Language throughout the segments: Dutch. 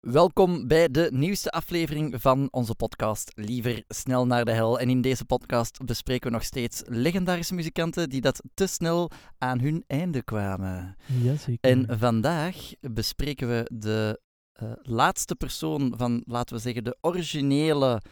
Welkom bij de nieuwste aflevering van onze podcast Liever snel naar de hel. En in deze podcast bespreken we nog steeds legendarische muzikanten die dat te snel aan hun einde kwamen. Jazeker. En vandaag bespreken we de eh, laatste persoon van, laten we zeggen, de originele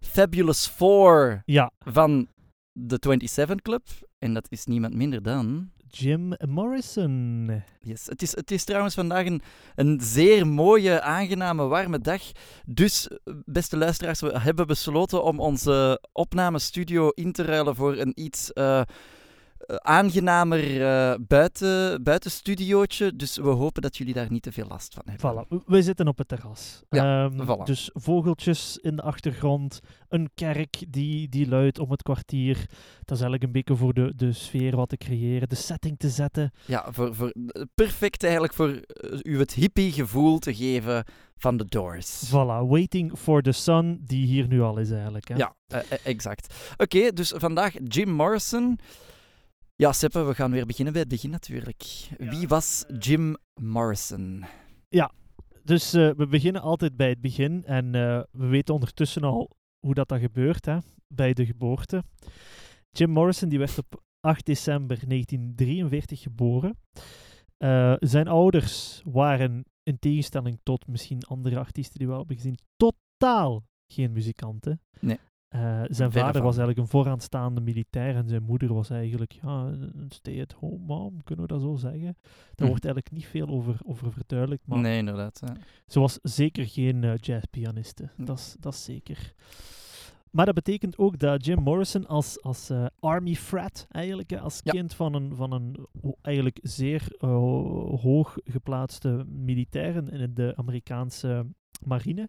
Fabulous Four Ja, van de 27 Club. En dat is niemand minder dan... Jim Morrison. Yes. Het, is, het is trouwens vandaag een, een zeer mooie, aangename, warme dag. Dus, beste luisteraars, we hebben besloten om onze opnamestudio in te ruilen voor een iets eh, aangenamer eh, buiten, buitenstudiootje. Dus we hopen dat jullie daar niet te veel last van hebben. Voilà, we- zitten op het terras. Ja, Ehm, voilà. Dus vogeltjes in de achtergrond, een kerk die, die luidt om het kwartier. Dat is eigenlijk een beetje voor de, de sfeer wat te creëren, de setting te zetten. Ja, voor, voor, perfect eigenlijk voor eh, u het hippie gevoel te geven van de Doors. Voilà, waiting for the sun, die hier nu al is eigenlijk. Hè? Ja, eh, eh, exact. Oké, dus vandaag Jim Morrison. Ja, Seppe, we gaan weer beginnen bij het begin natuurlijk. Wie was Jim Morrison? Dus eh, we beginnen altijd bij het begin en eh, we weten ondertussen al hoe dat, dat gebeurt hè, bij de geboorte. Jim Morrison die werd op 8 december 1943 geboren. Eh, zijn ouders waren, in tegenstelling tot misschien andere artiesten die we al hebben gezien, totaal geen muzikanten. Nee. Eh, zijn vader van. was eigenlijk een vooraanstaande militair en zijn moeder was eigenlijk ja, een stay-at-home mom, kunnen we dat zo zeggen. Daar Mhm. wordt eigenlijk niet veel over, over verduidelijkt, maar Nee, inderdaad. ja. ze was zeker geen eh, jazzpianiste. Hm. Dat is- zeker. Maar dat betekent ook dat Jim Morrison als, als eh, army frat, eigenlijk, als Ja. kind van een, van een eigenlijk zeer hoog geplaatste militair in de Amerikaanse marine,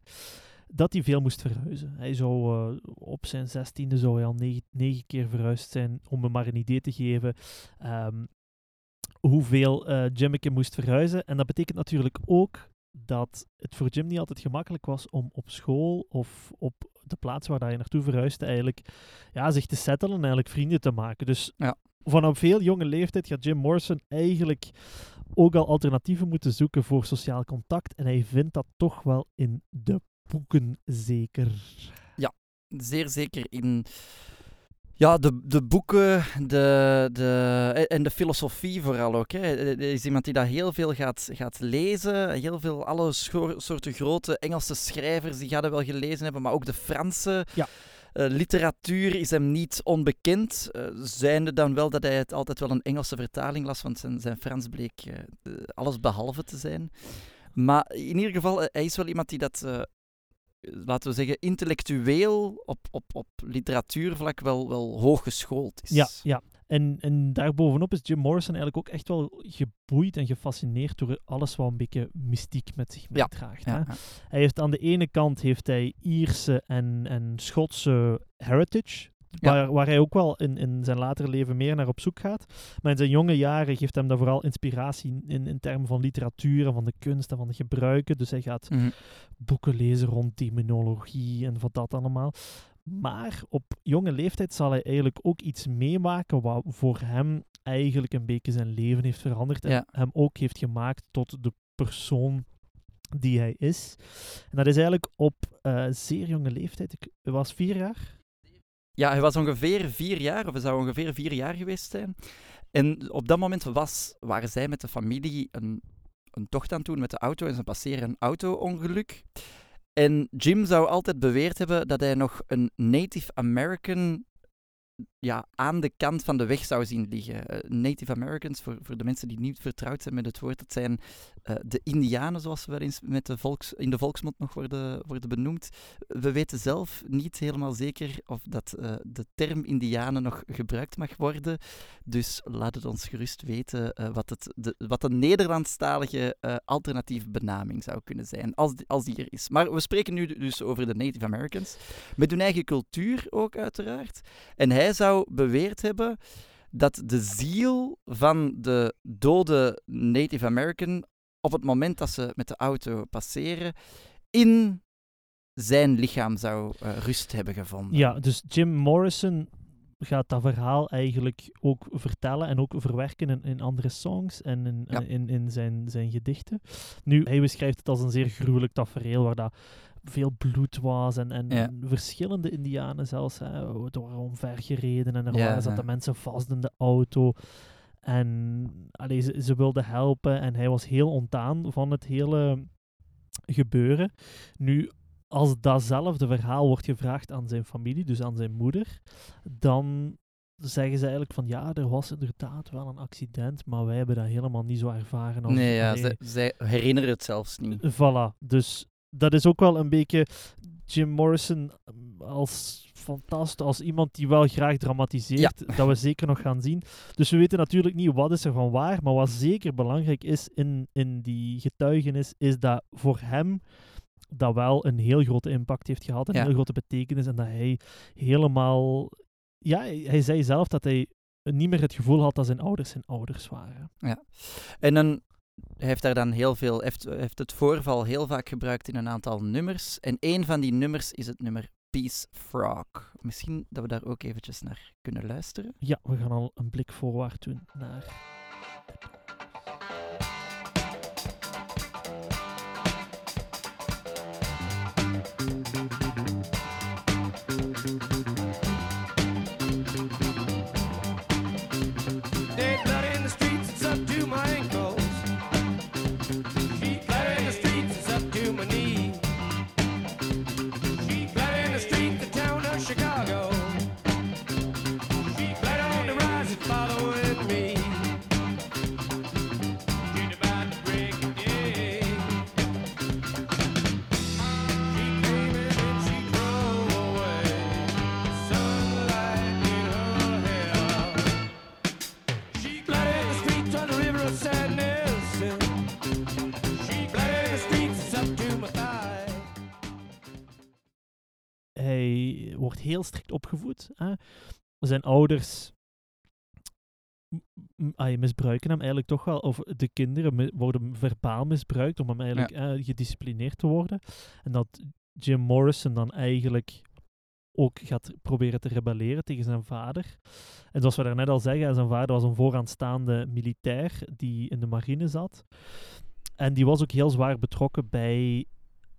dat hij veel moest verhuizen. Hij zou eh, op zijn zestiende zou hij al negen, negen keer verhuisd zijn, om me maar een idee te geven ehm, hoeveel eh Jimmeke moest verhuizen. En dat betekent natuurlijk ook dat het voor Jim niet altijd gemakkelijk was om op school of op de plaats waar hij naartoe verhuisde eigenlijk ja, zich te settelen en eigenlijk vrienden te maken. Dus Ja. vanaf veel jonge leeftijd gaat Jim Morrison eigenlijk ook al alternatieven moeten zoeken voor sociaal contact. En hij vindt dat toch wel in de boeken zeker. Zeer zeker in ja, de, de boeken de, de, en de filosofie vooral ook. Hè. Hij is iemand die dat heel veel gaat, gaat lezen. Heel veel, alle soorten grote Engelse schrijvers, die gaat hij wel gelezen hebben, maar ook de Franse. Ja. Eh, literatuur is hem niet onbekend, eh, zijnde dan wel dat hij het altijd wel een Engelse vertaling las, want zijn, zijn Frans bleek eh, eh, alles behalve te zijn. Maar in ieder geval, eh, hij is wel iemand die dat, eh, laten we zeggen, intellectueel op, op, op literatuurvlak wel, wel hoog geschoold is. Ja, ja. En, en daarbovenop is Jim Morrison eigenlijk ook echt wel geboeid en gefascineerd door alles wat een beetje mystiek met zich meedraagt. ja. Hij heeft aan de ene kant heeft hij Ierse en, en Schotse heritage. Ja. Waar, waar hij ook wel in, in zijn latere leven meer naar op zoek gaat. Maar in zijn jonge jaren geeft hem dat vooral inspiratie in, in termen van literatuur en van de kunst en van de gebruiken. Dus hij gaat Mhm. boeken lezen rond demonologie en wat dat allemaal. Maar op jonge leeftijd zal hij eigenlijk ook iets meemaken wat voor hem eigenlijk een beetje zijn leven heeft veranderd. En Ja. hem ook heeft gemaakt tot de persoon die hij is. En dat is eigenlijk op eh, zeer jonge leeftijd. Ik was vier jaar. Ja, hij was ongeveer vier jaar, of hij zou ongeveer vier jaar geweest zijn. En op dat moment was, waren zij met de familie een, een tocht aan het doen met de auto en ze passeren een auto-ongeluk. En Jim zou altijd beweerd hebben dat hij nog een Native American ja, aan de kant van de weg zou zien liggen. Eh, Native Americans, voor, voor de mensen die niet vertrouwd zijn met het woord, dat zijn eh, de Indianen, zoals ze wel eens met de volks, in de volksmond nog worden, worden benoemd. We weten zelf niet helemaal zeker of dat eh, de term Indianen nog gebruikt mag worden. Dus laat het ons gerust weten wat, het, de, wat de Nederlandstalige alternatieve benaming zou kunnen zijn, als als die er is. Maar we spreken nu dus over de Native Americans, met hun eigen cultuur ook uiteraard. En hij zou beweerd hebben dat de ziel van de dode Native American op het moment dat ze met de auto passeren in zijn lichaam zou eh, rust hebben gevonden. Ja, dus Jim Morrison gaat dat verhaal eigenlijk ook vertellen en ook verwerken in, in andere songs en in, Ja. in, in zijn, zijn gedichten. Nu, hij beschrijft het als een zeer gruwelijk tafereel waar dat veel bloed was en, en Ja. verschillende indianen zelfs. Hè, er waren omvergereden en er Ja, waren, zaten mensen vast in de auto. En allee, ze, ze wilden helpen en hij was heel ontdaan van het hele gebeuren. Nu, als datzelfde verhaal wordt gevraagd aan zijn familie, dus aan zijn moeder, dan zeggen ze eigenlijk van ja, er was inderdaad wel een accident, maar wij hebben dat helemaal niet zo ervaren. Als, Nee, ja, zij, zij herinneren het zelfs niet. Voilà, dus dat is ook wel een beetje Jim Morrison um, als fantast, als iemand die wel graag dramatiseert, dat we zeker nog gaan zien. Dus we weten natuurlijk niet wat is er van waar, maar wat zeker belangrijk is in, in die getuigenis, is dat voor hem dat wel een heel grote impact heeft gehad, een Ja. heel grote betekenis, en dat hij helemaal... Ja, hij, zei zelf dat hij niet meer het gevoel had dat zijn ouders zijn ouders waren. En dan heeft daar dan heel veel, heeft, heeft het voorval heel vaak gebruikt in een aantal nummers. En een van die nummers is het nummer Peace Frog. Misschien dat we daar ook eventjes naar kunnen luisteren. Ja, we gaan al een blik voorwaarts doen naar wordt heel strikt opgevoed. Hè. Zijn ouders misbruiken hem eigenlijk toch wel, of de kinderen worden verbaal misbruikt om hem eigenlijk eh, gedisciplineerd te worden. En dat Jim Morrison dan eigenlijk ook gaat proberen te rebelleren tegen zijn vader. En zoals we daarnet al zeggen, zijn vader was een vooraanstaande militair die in de marine zat. En die was ook heel zwaar betrokken bij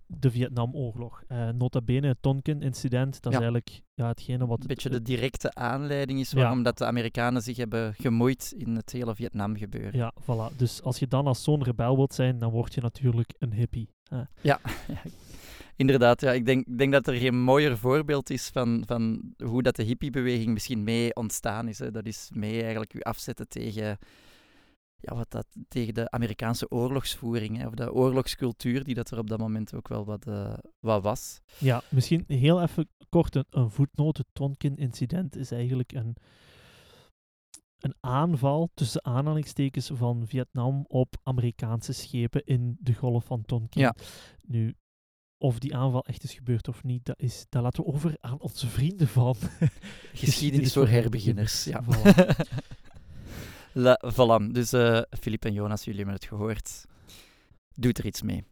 de Vietnamoorlog. Eh nota bene, het Tonkin-incident, dat Ja. is eigenlijk ja, hetgene wat... Een beetje de directe aanleiding is Ja. waarom dat de Amerikanen zich hebben gemoeid in het hele Vietnam gebeuren. Ja, voilà. Dus als je dan als zo'n rebel wilt zijn, dan word je natuurlijk een hippie. hè. Ja, inderdaad. Ja. Ik, denk, ik denk dat er geen mooier voorbeeld is van, van hoe dat de hippiebeweging misschien mee ontstaan is. Hè. Dat is mee eigenlijk u afzetten tegen, ja, wat dat, tegen de Amerikaanse oorlogsvoering, hè, of de oorlogscultuur die dat er op dat moment ook wel wat, eh, wat was. Ja, misschien heel even kort een, een voetnoot. Het Tonkin-incident is eigenlijk een, een aanval tussen aanhalingstekens van Vietnam op Amerikaanse schepen in de golf van Tonkin. Ja. Nu, of die aanval echt is gebeurd of niet, dat, is, dat laten we over aan onze vrienden van Geschiedenis voor herbeginners. Ja. Voilà. La, voilà. Dus eh Filip en Jonas, jullie hebben het gehoord. Doet er iets mee.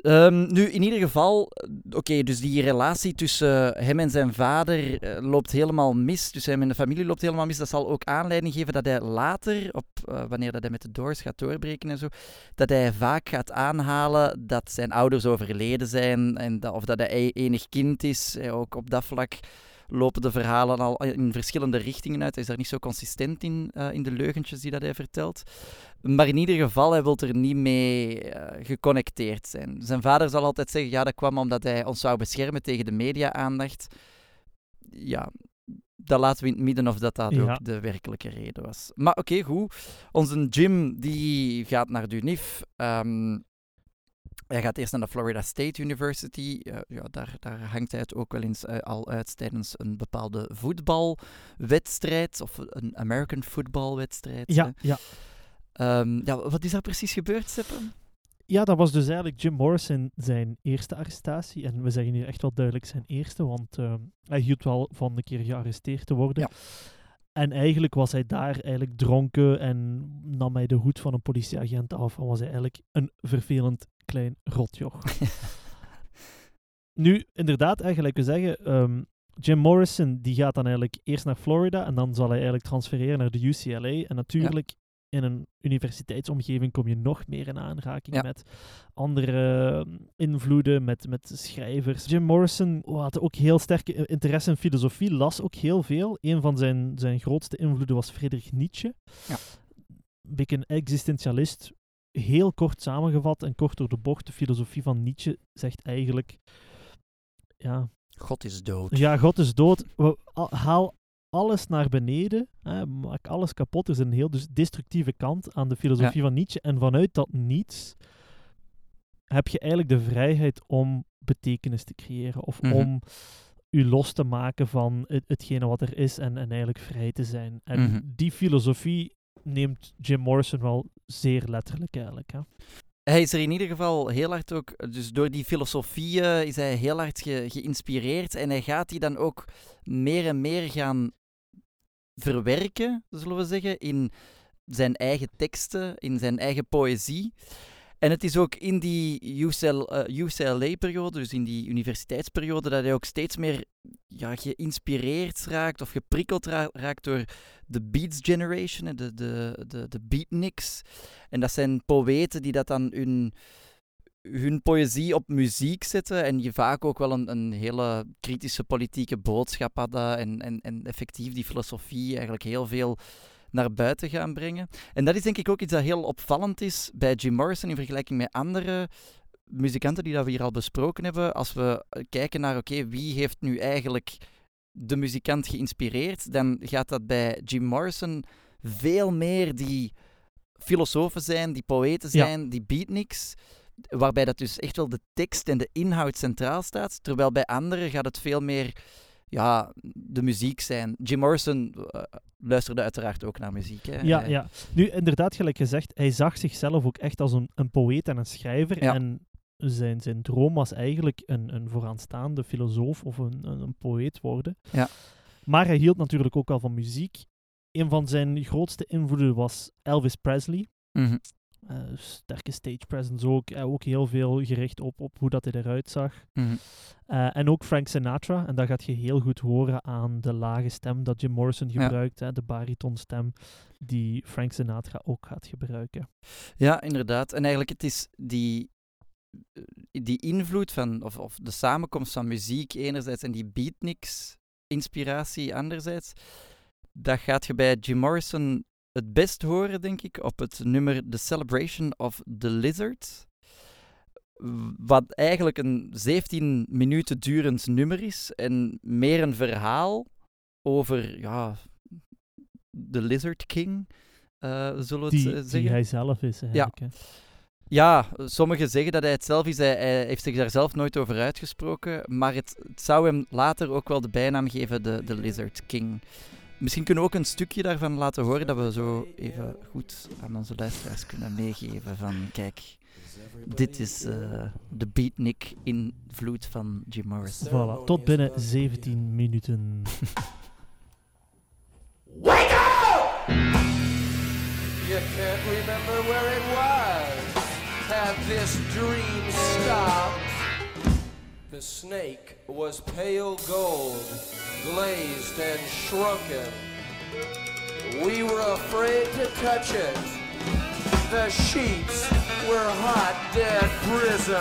Ehm, nu, in ieder geval, eh, oké, dus die relatie tussen hem en zijn vader eh, loopt helemaal mis. Dus hem en de familie loopt helemaal mis. Dat zal ook aanleiding geven dat hij later, op, eh, wanneer dat hij met de Doors gaat doorbreken en zo, dat hij vaak gaat aanhalen dat zijn ouders overleden zijn en dat, of dat hij e- enig kind is. Eh, ook op dat vlak lopen de verhalen al in verschillende richtingen uit. Hij is daar niet zo consistent in, eh, in de leugentjes die dat hij vertelt. Maar in ieder geval, hij wil er niet mee eh, geconnecteerd zijn. Zijn vader zal altijd zeggen, ja, dat kwam omdat hij ons zou beschermen tegen de media-aandacht. Ja, dat laten we in het midden of dat dat Ja. ook de werkelijke reden was. Maar oké, goed. Onze Jim, die gaat naar Dunif. Ehm, hij gaat eerst naar de Florida State University. Eh, ja, daar, daar hangt hij het ook wel eens eh, al uit tijdens een bepaalde voetbalwedstrijd. Of een American footballwedstrijd. ja, hè. ja. Ehm, ja, wat is daar precies gebeurd, Seppen? Ja, dat was dus eigenlijk Jim Morrison zijn eerste arrestatie. En we zeggen hier echt wel duidelijk zijn eerste, want ehm, hij hield wel van een keer gearresteerd te worden. Ja. En eigenlijk was hij daar eigenlijk dronken en nam hij de hoed van een politieagent af en was hij eigenlijk een vervelend klein rotjoch. nu, inderdaad, eigenlijk we zeggen, ehm, Jim Morrison die gaat dan eigenlijk eerst naar Florida en dan zal hij eigenlijk transfereren naar de UCLA. En natuurlijk in een universiteitsomgeving kom je nog meer in aanraking Ja. met andere eh, invloeden, met, met schrijvers. Jim Morrison had ook heel sterke i- interesse in filosofie, las ook heel veel. Een van zijn, zijn grootste invloeden was Friedrich Nietzsche. Ja. Een beetje een existentialist. Heel kort samengevat en kort door de bocht, de filosofie van Nietzsche zegt eigenlijk... Ja, God is dood. ja, God is dood. We- al- haal alles naar beneden. Hè, maak alles kapot. Er is een heel dus destructieve kant aan de filosofie van Nietzsche. En vanuit dat niets heb je eigenlijk de vrijheid om betekenis te creëren. Of Mhm. om u los te maken van het, hetgene wat er is en, en eigenlijk vrij te zijn. En Mhm. die filosofie neemt Jim Morrison wel zeer letterlijk eigenlijk. Hè. Hij is er in ieder geval heel hard ook, dus door die filosofie eh, is hij heel hard ge- geïnspireerd en hij gaat die dan ook meer en meer gaan verwerken, zullen we zeggen, in zijn eigen teksten, in zijn eigen poëzie. En het is ook in die UCL, eh, UCLA-periode, dus in die universiteitsperiode, dat hij ook steeds meer ja, geïnspireerd raakt of geprikkeld ra- raakt door de Beats Generation, de, de, de, de beatniks. En dat zijn poëten die dat dan hun, hun poëzie op muziek zetten en die vaak ook wel een, een hele kritische politieke boodschap hadden en, en, en effectief die filosofie eigenlijk heel veel naar buiten gaan brengen. En dat is denk ik ook iets dat heel opvallend is bij Jim Morrison in vergelijking met andere muzikanten die dat we hier al besproken hebben. Als we kijken naar, oké, wie heeft nu eigenlijk de muzikant geïnspireerd, dan gaat dat bij Jim Morrison veel meer die filosofen zijn, die poëten Ja. zijn, die beatniks. Waarbij dat dus echt wel de tekst en de inhoud centraal staat. Terwijl bij anderen gaat het veel meer ja, de muziek zijn. Jim Morrison eh, luisterde uiteraard ook naar muziek. Hè. Ja, Hij- ja. Nu, inderdaad, gelijk gezegd, hij zag zichzelf ook echt als een, een poëet en een schrijver. Ja. En zijn, zijn droom was eigenlijk een, een vooraanstaande filosoof of een, een, een poëet worden. Ja. Maar hij hield natuurlijk ook al van muziek. Een van zijn grootste invloeden was Elvis Presley. Mhm. Eh, sterke stage presence ook. Eh, ook heel veel gericht op, op hoe dat hij eruit zag. Mhm. Eh, en ook Frank Sinatra. En dat gaat je heel goed horen aan de lage stem dat Jim Morrison Ja. gebruikt. Hè, de baritonstem die Frank Sinatra ook gaat gebruiken. Ja, inderdaad. En eigenlijk het is die, die invloed van, of, of de samenkomst van muziek enerzijds en die beatniks-inspiratie anderzijds, dat gaat je bij Jim Morrison het best horen, denk ik, op het nummer The Celebration of the Lizard. Wat eigenlijk een 17 minuten durend nummer is en meer een verhaal over ja, de Lizard King, eh, zullen we het Die, eh, die zeggen. hij zelf is eigenlijk. hè. Ja, sommigen zeggen dat hij het zelf is. Hij, hij heeft zich daar zelf nooit over uitgesproken. Maar het, het zou hem later ook wel de bijnaam geven, de, de Lizard King. Misschien kunnen we ook een stukje daarvan laten horen, dat we zo even goed aan onze luisteraars kunnen meegeven van, kijk, dit is eh, de beatnik-invloed van Jim Morrison. Voilà, tot binnen 17 minuten. You can't remember where it was. Have this dream stopped? The snake was pale gold, glazed and shrunken. We were afraid to touch it. The sheets were hot, dead prisons.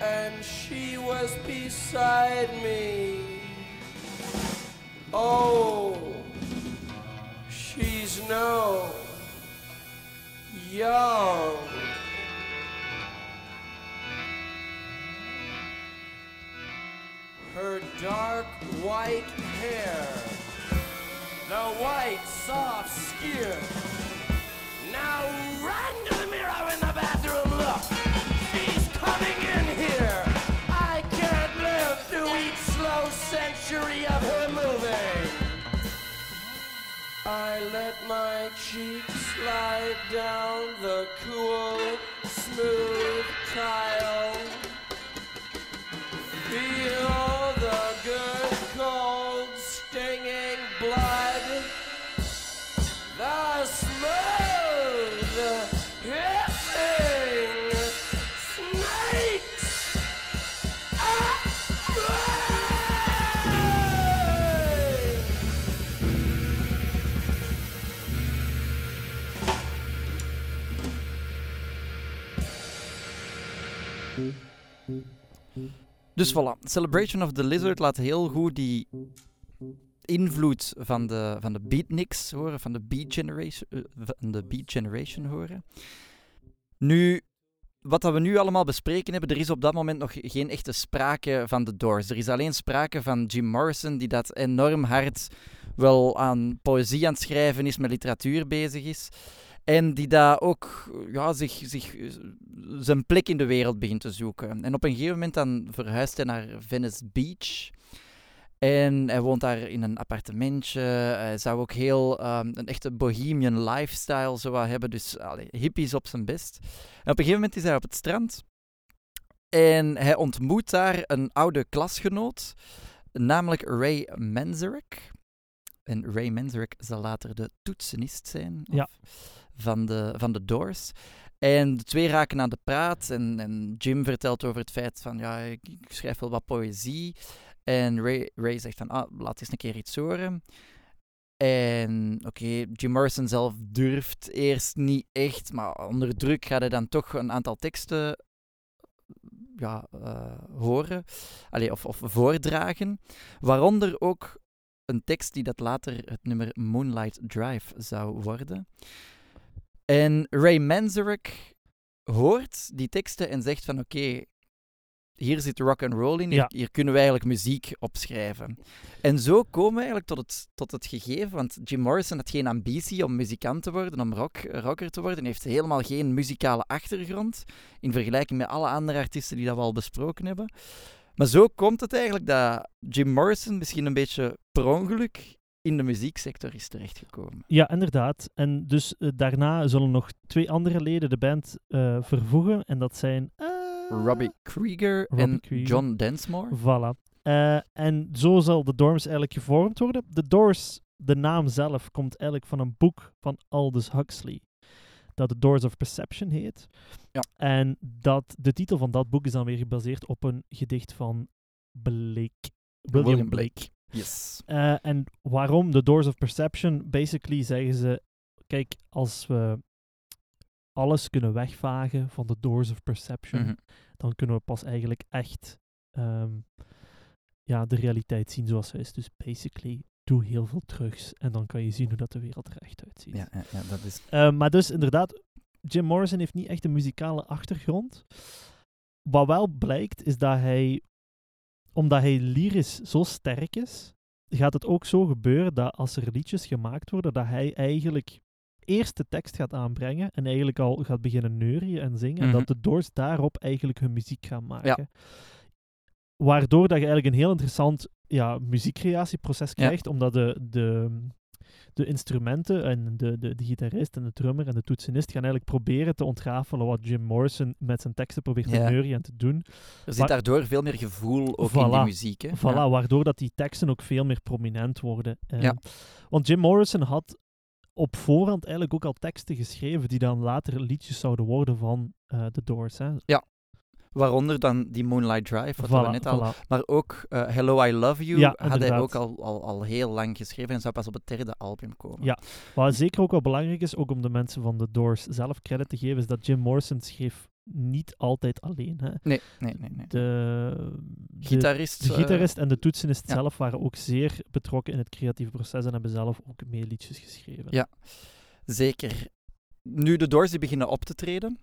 And she was beside me. Oh, she's no young. Her dark white hair, the white soft skin. Now run to the mirror in the bathroom. Look, she's coming in here. I can't live through each slow century of her moving. I let my cheeks slide down the cool, smooth tile. Feel Dus voilà, Celebration of the Lizard laat heel goed die invloed van de, van de beatniks horen, van de beat generation, eh, van de beat generation horen. Nu, wat dat we nu allemaal bespreken hebben, er is op dat moment nog geen echte sprake van de Doors. Er is alleen sprake van Jim Morrison, die dat enorm hard wel aan poëzie aan het schrijven is, met literatuur bezig is. En die daar ook ja, zich, zich, eh, zijn plek in de wereld begint te zoeken. En op een gegeven moment dan verhuist hij naar Venice Beach. En hij woont daar in een appartementje. Hij zou ook heel ehm, een echte bohemian lifestyle zo hebben. Dus hippies op zijn best. En op een gegeven moment is hij op het strand. En hij ontmoet daar een oude klasgenoot. Namelijk Ray Manzarek. En Ray Manzarek zal later de toetsenist zijn. of- Ja. Van de, van de Doors. En de twee raken aan de praat. En, en Jim vertelt over het feit van, ja, ik, ik schrijf wel wat poëzie. En Ray, Ray zegt van, ah, laat eens een keer iets horen. En oké, Jim Morrison zelf durft eerst niet echt, maar onder druk gaat hij dan toch een aantal teksten ja, eh, horen, Allee, of, of voordragen. Waaronder ook een tekst die dat later het nummer Moonlight Drive zou worden. En Ray Manzarek hoort die teksten en zegt van oké, hier zit rock and roll in, hier, Ja. hier kunnen we eigenlijk muziek opschrijven. En zo komen we eigenlijk tot het, tot het gegeven, want Jim Morrison had geen ambitie om muzikant te worden, om rock, rocker te worden, Hij heeft helemaal geen muzikale achtergrond, in vergelijking met alle andere artiesten die dat we al besproken hebben. Maar zo komt het eigenlijk dat Jim Morrison misschien een beetje per ongeluk in de muzieksector is terechtgekomen. Ja, inderdaad. En dus eh, daarna zullen nog twee andere leden de band eh, vervoegen. En dat zijn... eh, Robbie Krieger Robbie en Krieger. John Densmore. Voilà. En zo zal de Doors eigenlijk gevormd worden. De Doors, de naam zelf, komt eigenlijk van een boek van Aldous Huxley. Dat The Doors of Perception heet. Ja. En dat, de titel van dat boek is dan weer gebaseerd op een gedicht van Blake. William, Blake. Yes. Eh, en waarom The Doors of Perception? Basically zeggen ze, kijk, als we alles kunnen wegvagen van de Doors of Perception, Mhm. dan kunnen we pas eigenlijk echt ehm, ja, de realiteit zien zoals ze is. Dus basically, doe heel veel drugs en dan kan je zien hoe dat de wereld er echt uitziet. Ja, ja, ja, dat is... Eh, maar dus inderdaad, Jim Morrison heeft niet echt een muzikale achtergrond. Wat wel blijkt, is dat hij, omdat hij lyrisch zo sterk is, gaat het ook zo gebeuren dat als er liedjes gemaakt worden, dat hij eigenlijk eerst de tekst gaat aanbrengen en eigenlijk al gaat beginnen neurien en zingen, en Mhm. dat de Doors daarop eigenlijk hun muziek gaan maken. Waardoor dat je eigenlijk een heel interessant ja, muziekcreatieproces Ja. krijgt, omdat de, de, de instrumenten en de, de, de gitarist en de drummer en de toetsenist gaan eigenlijk proberen te ontrafelen wat Jim Morrison met zijn teksten probeert te Ja. neurien en te doen. Er zit daardoor veel meer gevoel ook in die Voilà. muziek. Hè? Voilà, Ja. waardoor dat die teksten ook veel meer prominent worden. Eh, Ja. Want Jim Morrison had op voorhand eigenlijk ook al teksten geschreven die dan later liedjes zouden worden van eh The Doors. Hè. Waaronder dan die Moonlight Drive, wat we net al... voilà. Maar ook eh, Hello, I Love You Ja, had hij ook al, al, al heel lang geschreven en zou pas op het derde album komen. Ja. Wat zeker ook wel belangrijk is, ook om de mensen van The Doors zelf credit te geven, is dat Jim Morrison schreef niet altijd alleen. Hè. Nee, nee, nee. nee. De, de, Gitarist. de eh, gitarist en de toetsenist ja. zelf waren ook zeer betrokken in het creatieve proces en hebben zelf ook meer liedjes geschreven. Ja. Zeker. Nu de Doors die beginnen op te treden.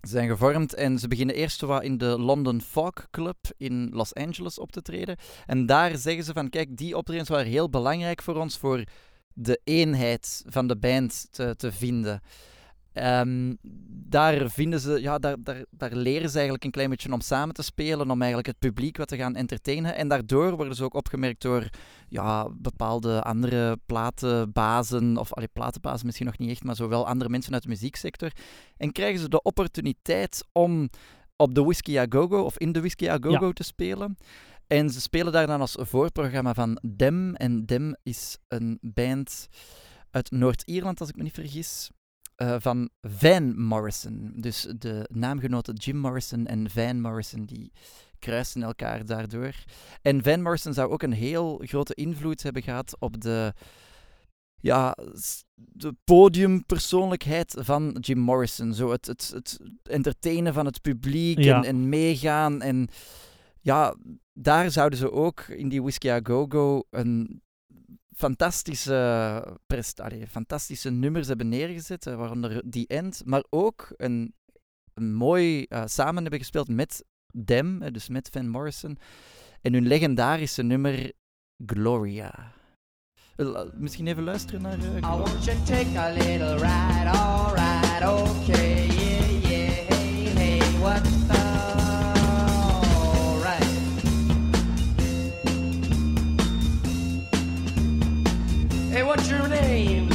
Zijn gevormd en ze beginnen eerst wat in de London Folk Club in Los Angeles op te treden. En daar zeggen ze van, kijk, die optredens waren heel belangrijk voor ons, voor de eenheid van de band te, te vinden. Ehm, daar vinden ze, ja, daar, daar, daar leren ze eigenlijk een klein beetje om samen te spelen, om eigenlijk het publiek wat te gaan entertainen. En daardoor worden ze ook opgemerkt door ja, bepaalde andere platenbazen, of allee, platenbazen misschien nog niet echt, maar zowel andere mensen uit de muzieksector. En krijgen ze de opportuniteit om op de Whiskey A Go Go of in de Whiskey A Go Go te spelen. En ze spelen daar dan als voorprogramma van Dem. En Dem is een band uit Noord-Ierland, als ik me niet vergis. Eh, van Van Morrison. Dus de naamgenoten Jim Morrison en Van Morrison, die kruisen elkaar daardoor. En Van Morrison zou ook een heel grote invloed hebben gehad op de ja, de podiumpersoonlijkheid van Jim Morrison. Zo het, het, het entertainen van het publiek Ja. en, en meegaan. En ja, daar zouden ze ook in die Whiskey A Go Go een fantastische, prest, allee, fantastische nummers hebben neergezet, eh, waaronder The End, maar ook een, een mooi eh, samen hebben gespeeld met Dem, eh, dus met Van Morrison, en hun legendarische nummer Gloria. Misschien even luisteren naar eh, I want you to take a little ride, alright, okay, yeah, yeah, hey, hey, what what's your name?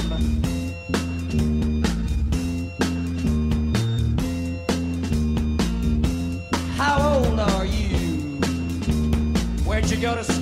How old are you? Where'd you go to school?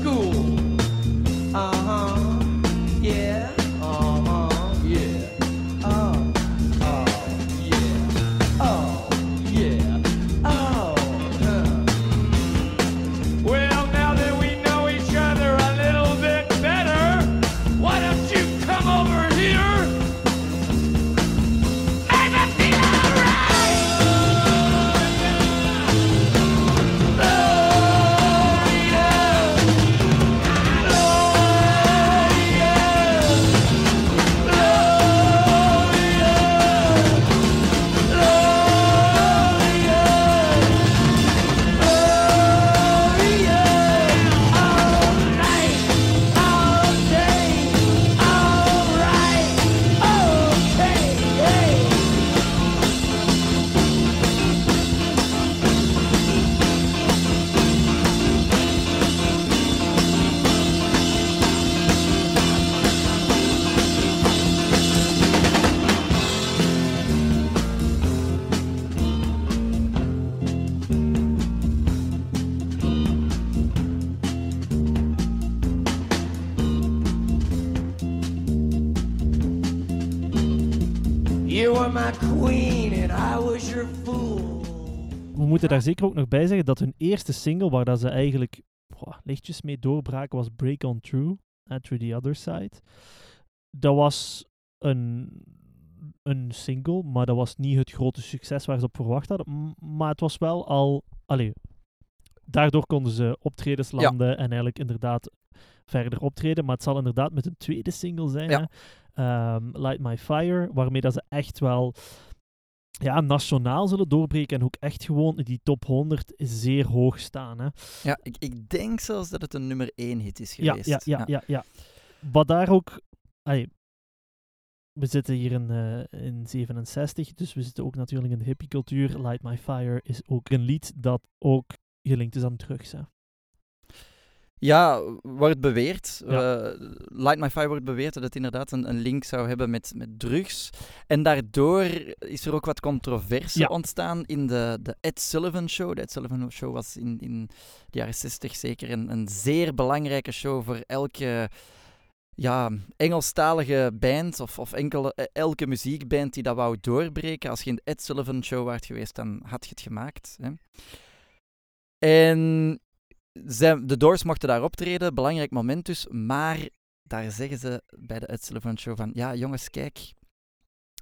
Moeten daar zeker ook nog bij zeggen dat hun eerste single, waar dat ze eigenlijk lichtjes mee doorbraken, was Break On Through, uh, Through the Other Side. Dat was een, een single, maar dat was niet het grote succes waar ze op verwacht hadden. Maar het was wel al... Allee, daardoor konden ze optredens Ja. landen en eigenlijk inderdaad verder optreden. Maar het zal inderdaad met een tweede single zijn, Ja. hè. Ehm, Light My Fire, waarmee dat ze echt wel ja, nationaal zullen doorbreken en ook echt gewoon die top 100 zeer hoog staan. Hè. Ja, ik, ik denk zelfs dat het een nummer 1 hit is geweest. ja, ja, ja, ja. Wat daar ook... allee, we zitten hier in, eh, in 67, dus we zitten ook natuurlijk in de hippiecultuur. Light My Fire is ook een lied dat ook gelinkt is aan drugs. Hè. Ja, wordt beweerd. Ja. eh, Light My Fire wordt beweerd dat het inderdaad een, een link zou hebben met, met drugs. En daardoor is er ook wat controverse Ja. ontstaan in de, de Ed Sullivan Show. De Ed Sullivan Show was in, in de jaren 60 zeker een, een zeer belangrijke show voor elke ja, Engelstalige band of, of enkele, eh, elke muziekband die dat wou doorbreken. Als je in de Ed Sullivan Show waart geweest, dan had je het gemaakt. Hè. En de Doors mochten daar optreden, belangrijk moment dus, maar daar zeggen ze bij de Ed Sullivan Show van, ja jongens, kijk,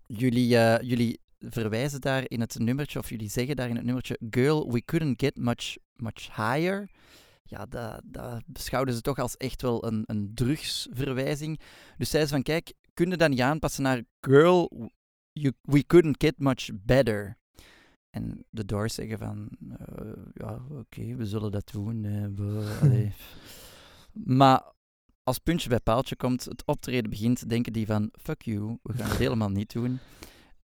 jullie, eh, jullie verwijzen daar in het nummertje, of jullie zeggen daar in het nummertje, girl, we couldn't get much, much higher. Ja, dat, dat beschouwden ze toch als echt wel een, een drugsverwijzing. Dus zeiden ze van, kijk, kun je dat niet aanpassen naar girl, we couldn't get much better. En de Doors zeggen van, eh, ja, oké, we zullen dat doen. we- maar als puntje bij paaltje komt, het optreden begint, denken die van, fuck you, we gaan het helemaal niet doen.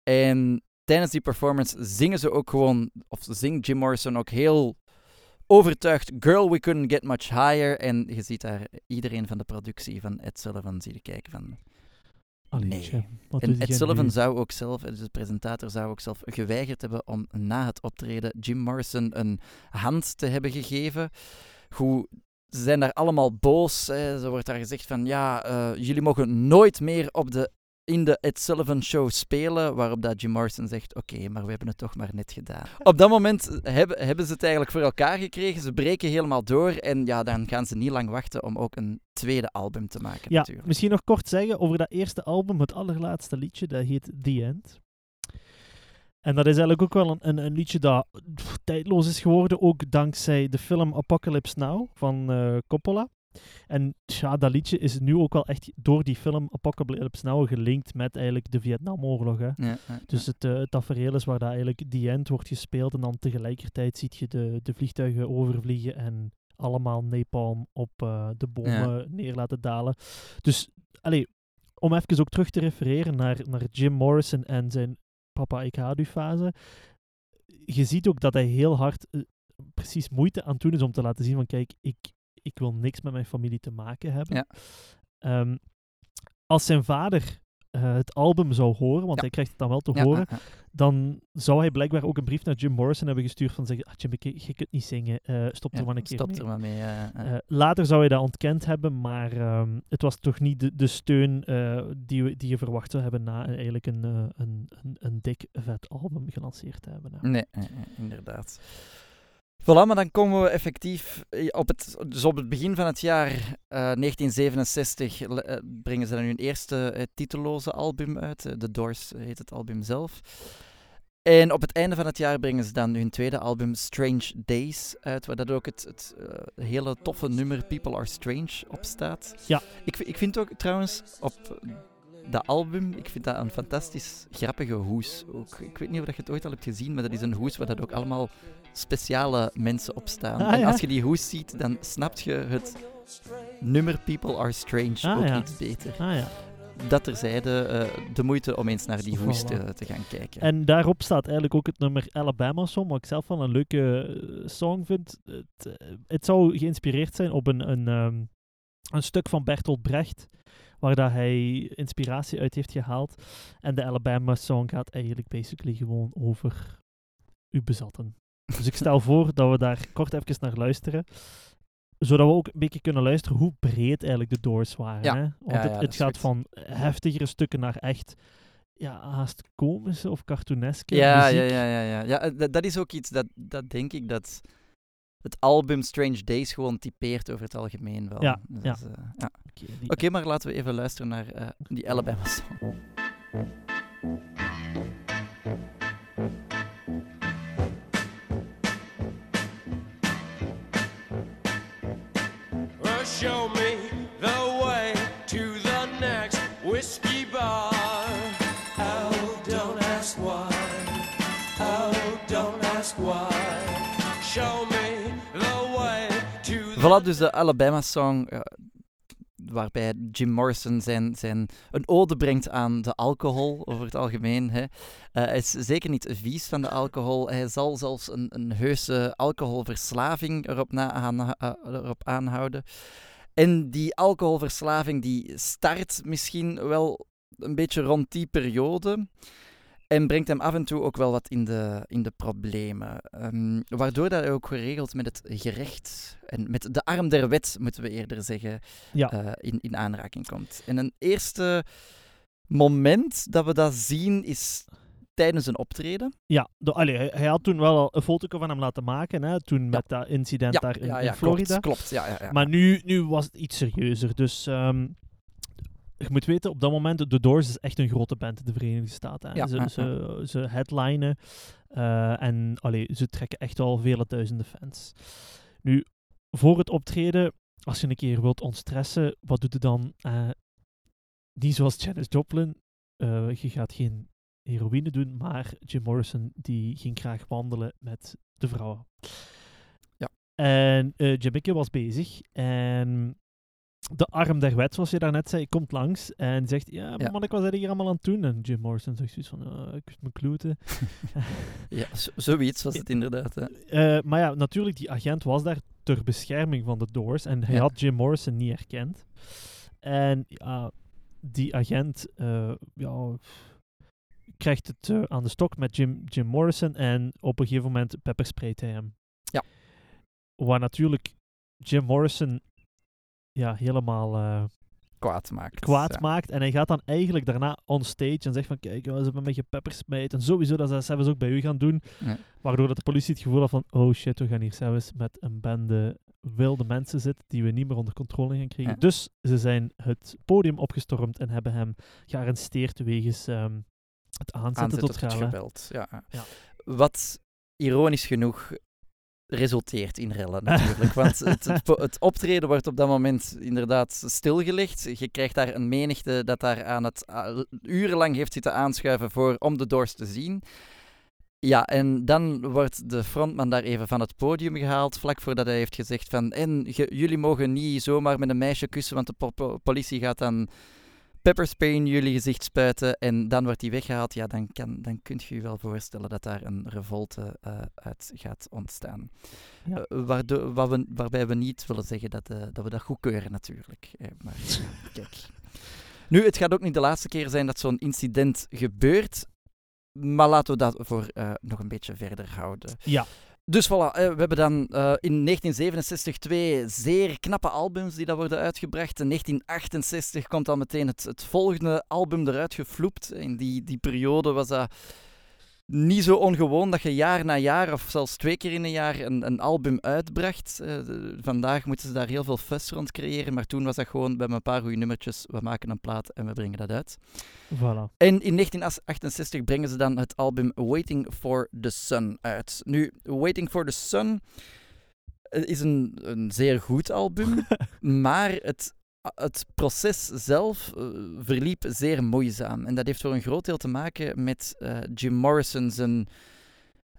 En tijdens die performance zingen ze ook gewoon, of zingt Jim Morrison ook heel overtuigd, girl, we couldn't get much higher. En je ziet daar iedereen van de productie van Ed Sullivan zie je kijken van, Allee, Nee. en Ed Sullivan nu? zou ook zelf, dus de presentator zou ook zelf geweigerd hebben om na het optreden Jim Morrison een hand te hebben gegeven. Goed, ze zijn daar allemaal boos. Hè. Er wordt daar gezegd van, ja, eh, jullie mogen nooit meer op de in de Ed Sullivan Show spelen, waarop dat Jim Morrison zegt, oké, maar we hebben het toch maar net gedaan. Op dat moment hebben, hebben ze het eigenlijk voor elkaar gekregen, ze breken helemaal door en ja, dan gaan ze niet lang wachten om ook een tweede album te maken Ja, natuurlijk. misschien nog kort zeggen over dat eerste album, het allerlaatste liedje, dat heet The End. En dat is eigenlijk ook wel een, een, een liedje dat pff, tijdloos is geworden, ook dankzij de film Apocalypse Now van eh, Coppola. En ja, dat liedje is nu ook wel echt door die film Apocalypse Now gelinkt met eigenlijk de Vietnamoorlog. Hè. Ja, ja, Dus het, eh, het tafereel is waar dat eigenlijk The End wordt gespeeld en dan tegelijkertijd ziet je de, de vliegtuigen overvliegen en allemaal napalm op eh, de bomen neer laten dalen. Dus, allee, om even ook terug te refereren naar, naar Jim Morrison en zijn Papa Ik Haat U fase. Je ziet ook dat hij heel hard eh, precies moeite aan het doen is om te laten zien van kijk, ik, ik wil niks met mijn familie te maken hebben. Ja. Ehm, als zijn vader eh, het album zou horen, want Ja. hij krijgt het dan wel te ja, horen, ja, dan zou hij blijkbaar ook een brief naar Jim Morrison hebben gestuurd van zeggen, ah, Jim, ik, je kunt niet zingen, eh, stop er maar een keer Stop mee. er maar. Eh, later zou hij dat ontkend hebben, maar ehm, het was toch niet de, de steun die, we- die je verwacht zou hebben na eigenlijk een, een, een, een dik vet album gelanceerd te hebben. nee, nee, inderdaad. Voilà, maar dan komen we effectief eh, op het, dus op het begin van het jaar eh, 1967 le- eh, brengen ze dan hun eerste eh, titelloze album uit. Eh, The Doors heet het album zelf. En op het einde van het jaar brengen ze dan hun tweede album Strange Days uit, waar dat ook het, het eh, hele toffe nummer People Are Strange op staat. Ja. Ik, ik vind ook trouwens op dat album, ik vind dat een fantastisch grappige hoes. Ook, ik weet niet of je het ooit al hebt gezien, maar dat is een hoes waar dat ook allemaal speciale mensen op staan. Ah, en ja. als je die hoes ziet, dan snap je het nummer People Are Strange Ah, ook ja. iets beter. Ah, ja. Dat terzijde, eh de moeite om eens naar die hoes te, te gaan kijken. En daarop staat eigenlijk ook het nummer Alabama Song, wat ik zelf wel een leuke eh, song vind. Het, eh, het zou geïnspireerd zijn op een, een, ehm, een stuk van Bertolt Brecht, waar dat hij inspiratie uit heeft gehaald. En de Alabama Song gaat eigenlijk basically gewoon over u bezatten. Dus ik stel voor dat we daar kort even naar luisteren. Zodat we ook een beetje kunnen luisteren hoe breed eigenlijk de Doors waren. Ja. Hè? Want Ja, ja, het, gaat goed. van heftigere stukken naar echt ja, haast komische of cartooneske Ja, muziek. ja, ja, ja, ja. ja eh, dat, dat is ook iets dat, dat denk ik dat het album Strange Days gewoon typeert over het algemeen wel. Ja, Dus, ja. eh, ja. Oké, maar laten we even luisteren naar eh, die Alabama song. Show me Voilà, dus de Alabama song, eh, waarbij Jim Morrison zijn, zijn, een ode brengt aan de alcohol over het algemeen. Hè. Eh, hij is zeker niet vies van de alcohol. Hij zal zelfs een, een heuse alcoholverslaving erop, na, eh, erop aanhouden. En die alcoholverslaving die start misschien wel een beetje rond die periode. En brengt hem af en toe ook wel wat in de, in de problemen. Ehm, waardoor dat ook geregeld met het gerecht en met de arm der wet, moeten we eerder zeggen, Ja. eh, in, in aanraking komt. En een eerste moment dat we dat zien is tijdens een optreden. Ja, de, allee, hij, had toen wel al een foto van hem laten maken, hè, toen met dat incident Ja, daar in, ja, Florida. Klopt, klopt, ja, ja, ja. Maar nu, nu was het iets serieuzer. Dus ehm, je moet weten, op dat moment, The Doors is echt een grote band in de Verenigde Staten. Ja, ze, ze, ze headlinen eh, en allee, ze trekken echt wel vele duizenden fans. Nu, voor het optreden, als je een keer wilt ontstressen, wat doet je dan? Eh niet zoals Janis Joplin. eh, je gaat geen heroïne doen, maar Jim Morrison die ging graag wandelen met de vrouwen. Ja. En Jamikke was bezig en de arm der wet, zoals je daarnet zei, komt langs en zegt, ja, man, ik was hier allemaal aan het doen. En Jim Morrison zegt zoiets van, "Eh, ik wist mijn kloeten. ja zo- zoiets was het inderdaad. Hè. Eh, maar ja, natuurlijk, die agent was daar ter bescherming van de Doors en hij Ja. had Jim Morrison niet herkend. En die agent eh, ja, krijgt het eh, aan de stok met Jim, Jim Morrison en op een gegeven moment peppersprayt hij hem. Ja. Waar natuurlijk Jim Morrison ja, helemaal eh, kwaad maakt. kwaad ja. maakt. En hij gaat dan eigenlijk daarna on stage en zegt van kijk, ze hebben me gepeppersmijt. En sowieso dat ze zelfs ook bij u gaan doen. Ja. Waardoor dat de politie het gevoel had van oh shit, we gaan hier zelfs met een bende wilde mensen zitten die we niet meer onder controle gaan krijgen. Ja. Dus ze zijn het podium opgestormd en hebben hem gearresteerd wegens ehm, het aanzetten, aanzetten tot tot geweld. Ja. Wat ironisch genoeg resulteert in rellen natuurlijk. Want het, het, optreden wordt op dat moment inderdaad stilgelegd. Je krijgt daar een menigte dat daar aan het urenlang heeft zitten aanschuiven voor, om de doors te zien. Ja, en dan wordt de frontman daar even van het podium gehaald, vlak voordat hij heeft gezegd van en jullie mogen niet zomaar met een meisje kussen, want de po- po- politie gaat dan pepperspray in jullie gezicht spuiten en dan wordt hij weggehaald, ja, dan, kan, dan kunt je je wel voorstellen dat daar een revolte eh, uit gaat ontstaan. Ja. Eh, waardoor, we, waarbij we niet willen zeggen dat, eh, dat we dat goedkeuren natuurlijk. Eh, maar kijk. Nu, het gaat ook niet de laatste keer zijn dat zo'n incident gebeurt, maar laten we dat voor nog een beetje verder houden. Ja, Dus voilà, eh, we hebben dan eh, in 1967 twee zeer knappe albums die dat worden uitgebracht. In 1968 komt dan meteen het, het volgende album eruit gefloept. In die, die periode was dat niet zo ongewoon dat je jaar na jaar, of zelfs twee keer in een jaar, een, een album uitbracht. Eh, vandaag moeten ze daar heel veel fuss rond creëren, maar toen was dat gewoon, hebben een paar goede nummertjes, we maken een plaat en we brengen dat uit. voilà. En in 1968 brengen ze dan het album Waiting for the Sun uit. Nu, Waiting for the Sun eh, is een, een zeer goed album, maar het, het proces zelf eh, verliep zeer moeizaam. En dat heeft voor een groot deel te maken met eh, Jim Morrison zijn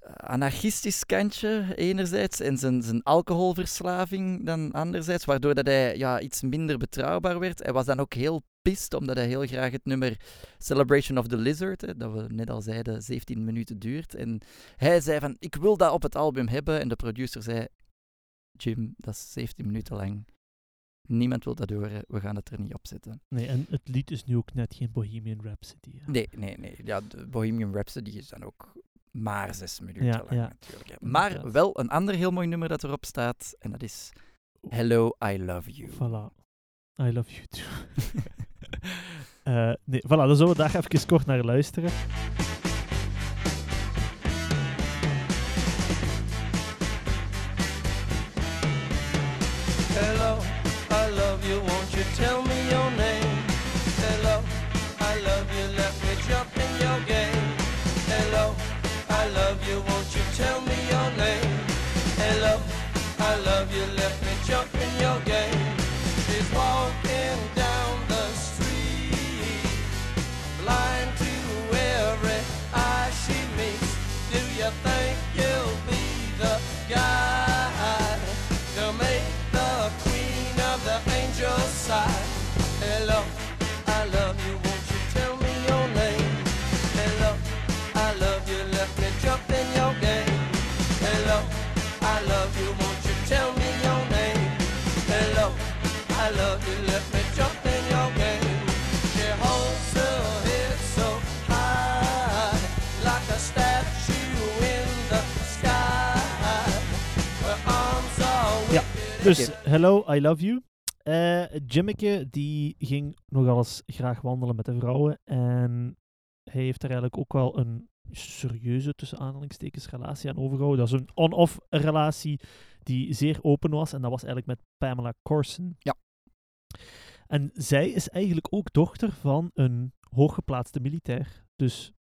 eh, anarchistisch kantje enerzijds en zijn, zijn alcoholverslaving dan anderzijds, waardoor dat hij ja, iets minder betrouwbaar werd. Hij was dan ook heel pist, omdat hij heel graag het nummer Celebration of the Lizard, dat we net al zeiden, 17 minuten duurt. En hij zei van, ik wil dat op het album hebben. En de producer zei, Jim, dat is 17 minuten lang. Niemand wil dat horen, we gaan het er niet op zetten. Nee, en het lied is nu ook net geen Bohemian Rhapsody. hè. Nee, nee, nee. Ja, de Bohemian Rhapsody is dan ook maar zes minuten Ja, lang ja. natuurlijk. hè. Maar wel een ander heel mooi nummer dat erop staat. En dat is Hello, I Love You. Voilà. I love you too. Eh, nee, voilà, dan zullen we daar even kort naar luisteren. Dus Hello, I Love You. Jimmeke die ging nogal eens graag wandelen met de vrouwen. En hij heeft er eigenlijk ook wel een serieuze, tussen aanhalingstekens, relatie aan overgehouden. Dat is een on-off relatie die zeer open was. En dat was eigenlijk met Pamela Corson. Ja. En zij is eigenlijk ook dochter van een hooggeplaatste militair. Dus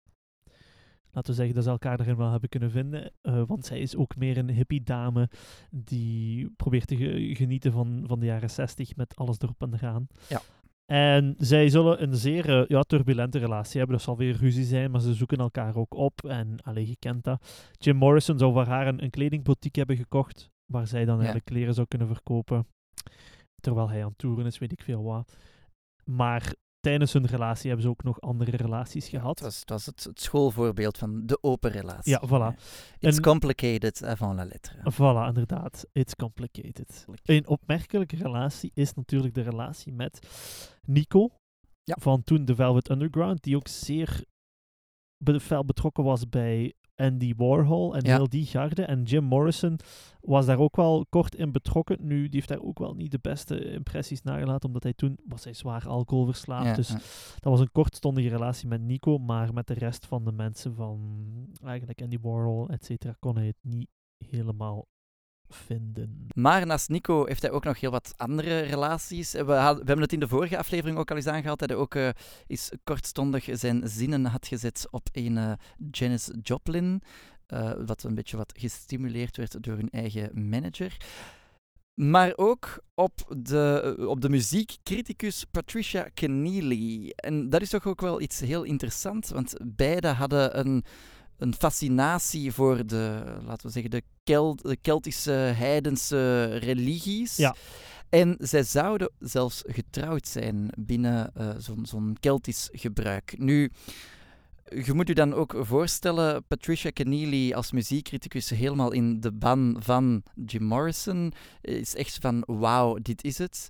laten we zeggen dat ze elkaar erin wel hebben kunnen vinden. eh, want zij is ook meer een hippie dame die probeert te ge- genieten van, van de jaren 60 met alles erop en eraan. Ja. En zij zullen een zeer eh, ja, turbulente relatie hebben. Dat zal weer ruzie zijn, maar ze zoeken elkaar ook op. En allee, je kent dat. Jim Morrison zou voor haar een, een kledingboutique hebben gekocht, waar zij dan eigenlijk kleren zou kunnen verkopen. Terwijl hij aan toeren is, weet ik veel wat. Maar tijdens hun relatie hebben ze ook nog andere relaties gehad. Het was, het, was het, het schoolvoorbeeld van de open relatie. Ja, voilà. It's En- complicated avant la lettre. Voilà, inderdaad. It's complicated. Een opmerkelijke relatie is natuurlijk de relatie met Nico. Ja. Van toen de Velvet Underground, die ook zeer fel betrokken was bij Andy Warhol en Ja. heel die garde. En Jim Morrison was daar ook wel kort in betrokken. Nu, die heeft daar ook wel niet de beste impressies nagelaten, omdat hij toen was hij zwaar alcoholverslaafd. Ja, dus ja. dat was een kortstondige relatie met Nico, maar met de rest van de mensen van eigenlijk Andy Warhol, et cetera, kon hij het niet helemaal vinden. Maar naast Nico heeft hij ook nog heel wat andere relaties. We, we hebben het in de vorige aflevering ook al eens aangehaald. Dat hij ook eens kortstondig zijn zinnen had gezet op een eh, Janis Joplin. eh, wat een beetje wat gestimuleerd werd door hun eigen manager. Maar ook op de, op de muziekcriticus Patricia Keneally. En dat is toch ook wel iets heel interessants, want beide hadden een, een fascinatie voor de, laten we zeggen, de, Kel- de Keltische heidense religies. Ja. En zij zouden zelfs getrouwd zijn binnen eh, zo'n Keltisch gebruik. Nu, je moet je dan ook voorstellen, Patricia Keneally als muziekcriticus helemaal in de ban van Jim Morrison is echt van wauw, dit is het.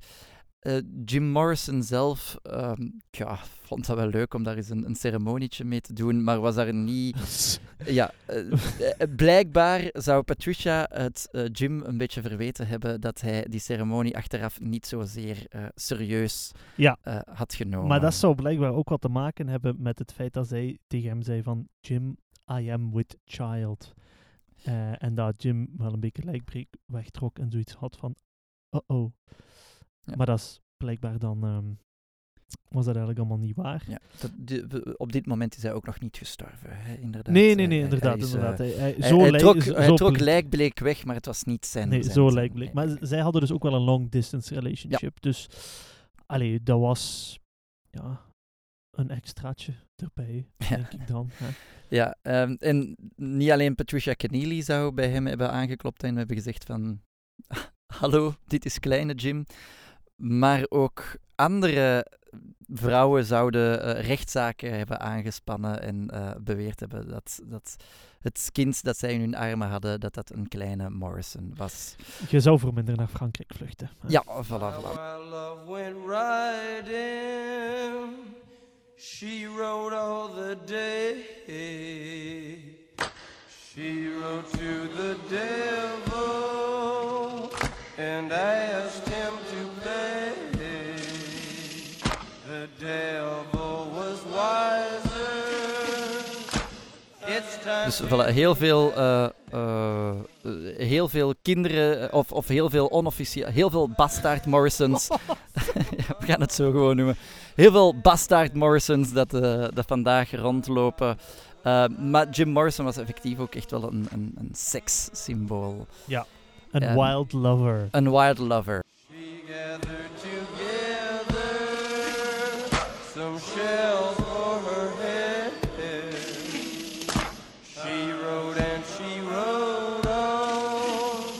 Eh, Jim Morrison zelf ehm, ja, vond dat wel leuk om daar eens een, een ceremonietje mee te doen, maar was daar niet ja, eh, eh, blijkbaar zou Patricia het Jim een beetje verweten hebben dat hij die ceremonie achteraf niet zozeer serieus Ja. had genomen. Maar dat zou blijkbaar ook wat te maken hebben met het feit dat zij tegen hem zei van Jim, I am with child. En dat Jim wel een beetje lijkbreek wegtrok en zoiets had van uh-oh. Ja. Maar dat is blijkbaar dan, ehm, was dat eigenlijk allemaal niet waar. Ja, dat, op dit moment is hij ook nog niet gestorven, hè, inderdaad. Nee, Eh, nee, nee, inderdaad. hij is, eh, inderdaad. Hij, hij, hij, zo hij lijk- trok, zo- hij zo trok ble- lijkbleek weg, maar het was niet zijn... Nee, zijn- zo lijkbleek. Maar zij hadden dus ook wel een long distance relationship. Dus, allee, dat was, ja, een extraatje erbij, Ja. denk ik dan. hè. Ja, ehm, en niet alleen Patricia Keneally zou bij hem hebben aangeklopt en hebben gezegd van... Hallo, dit is kleine Jim. Maar ook andere vrouwen zouden eh, rechtszaken hebben aangespannen en eh, beweerd hebben dat, dat het kind dat zij in hun armen hadden, dat dat een kleine Morrison was. Je zou voor minder naar Frankrijk vluchten. hè. Ja, voilà, voilà. our love went riding. She rode all the day. She rode to the devil and Dus voilà, heel veel, eh, eh, heel veel kinderen, eh, of, of heel veel onofficieel, heel veel bastard Morrisons. Ja, we gaan het zo gewoon noemen. Heel veel bastard Morrisons dat, eh, dat vandaag rondlopen. Eh, maar Jim Morrison was effectief ook echt wel een, een, een sekssymbool. Een Ja. wild lover. Een wild lover. She shells for her head. She rode and she rode on.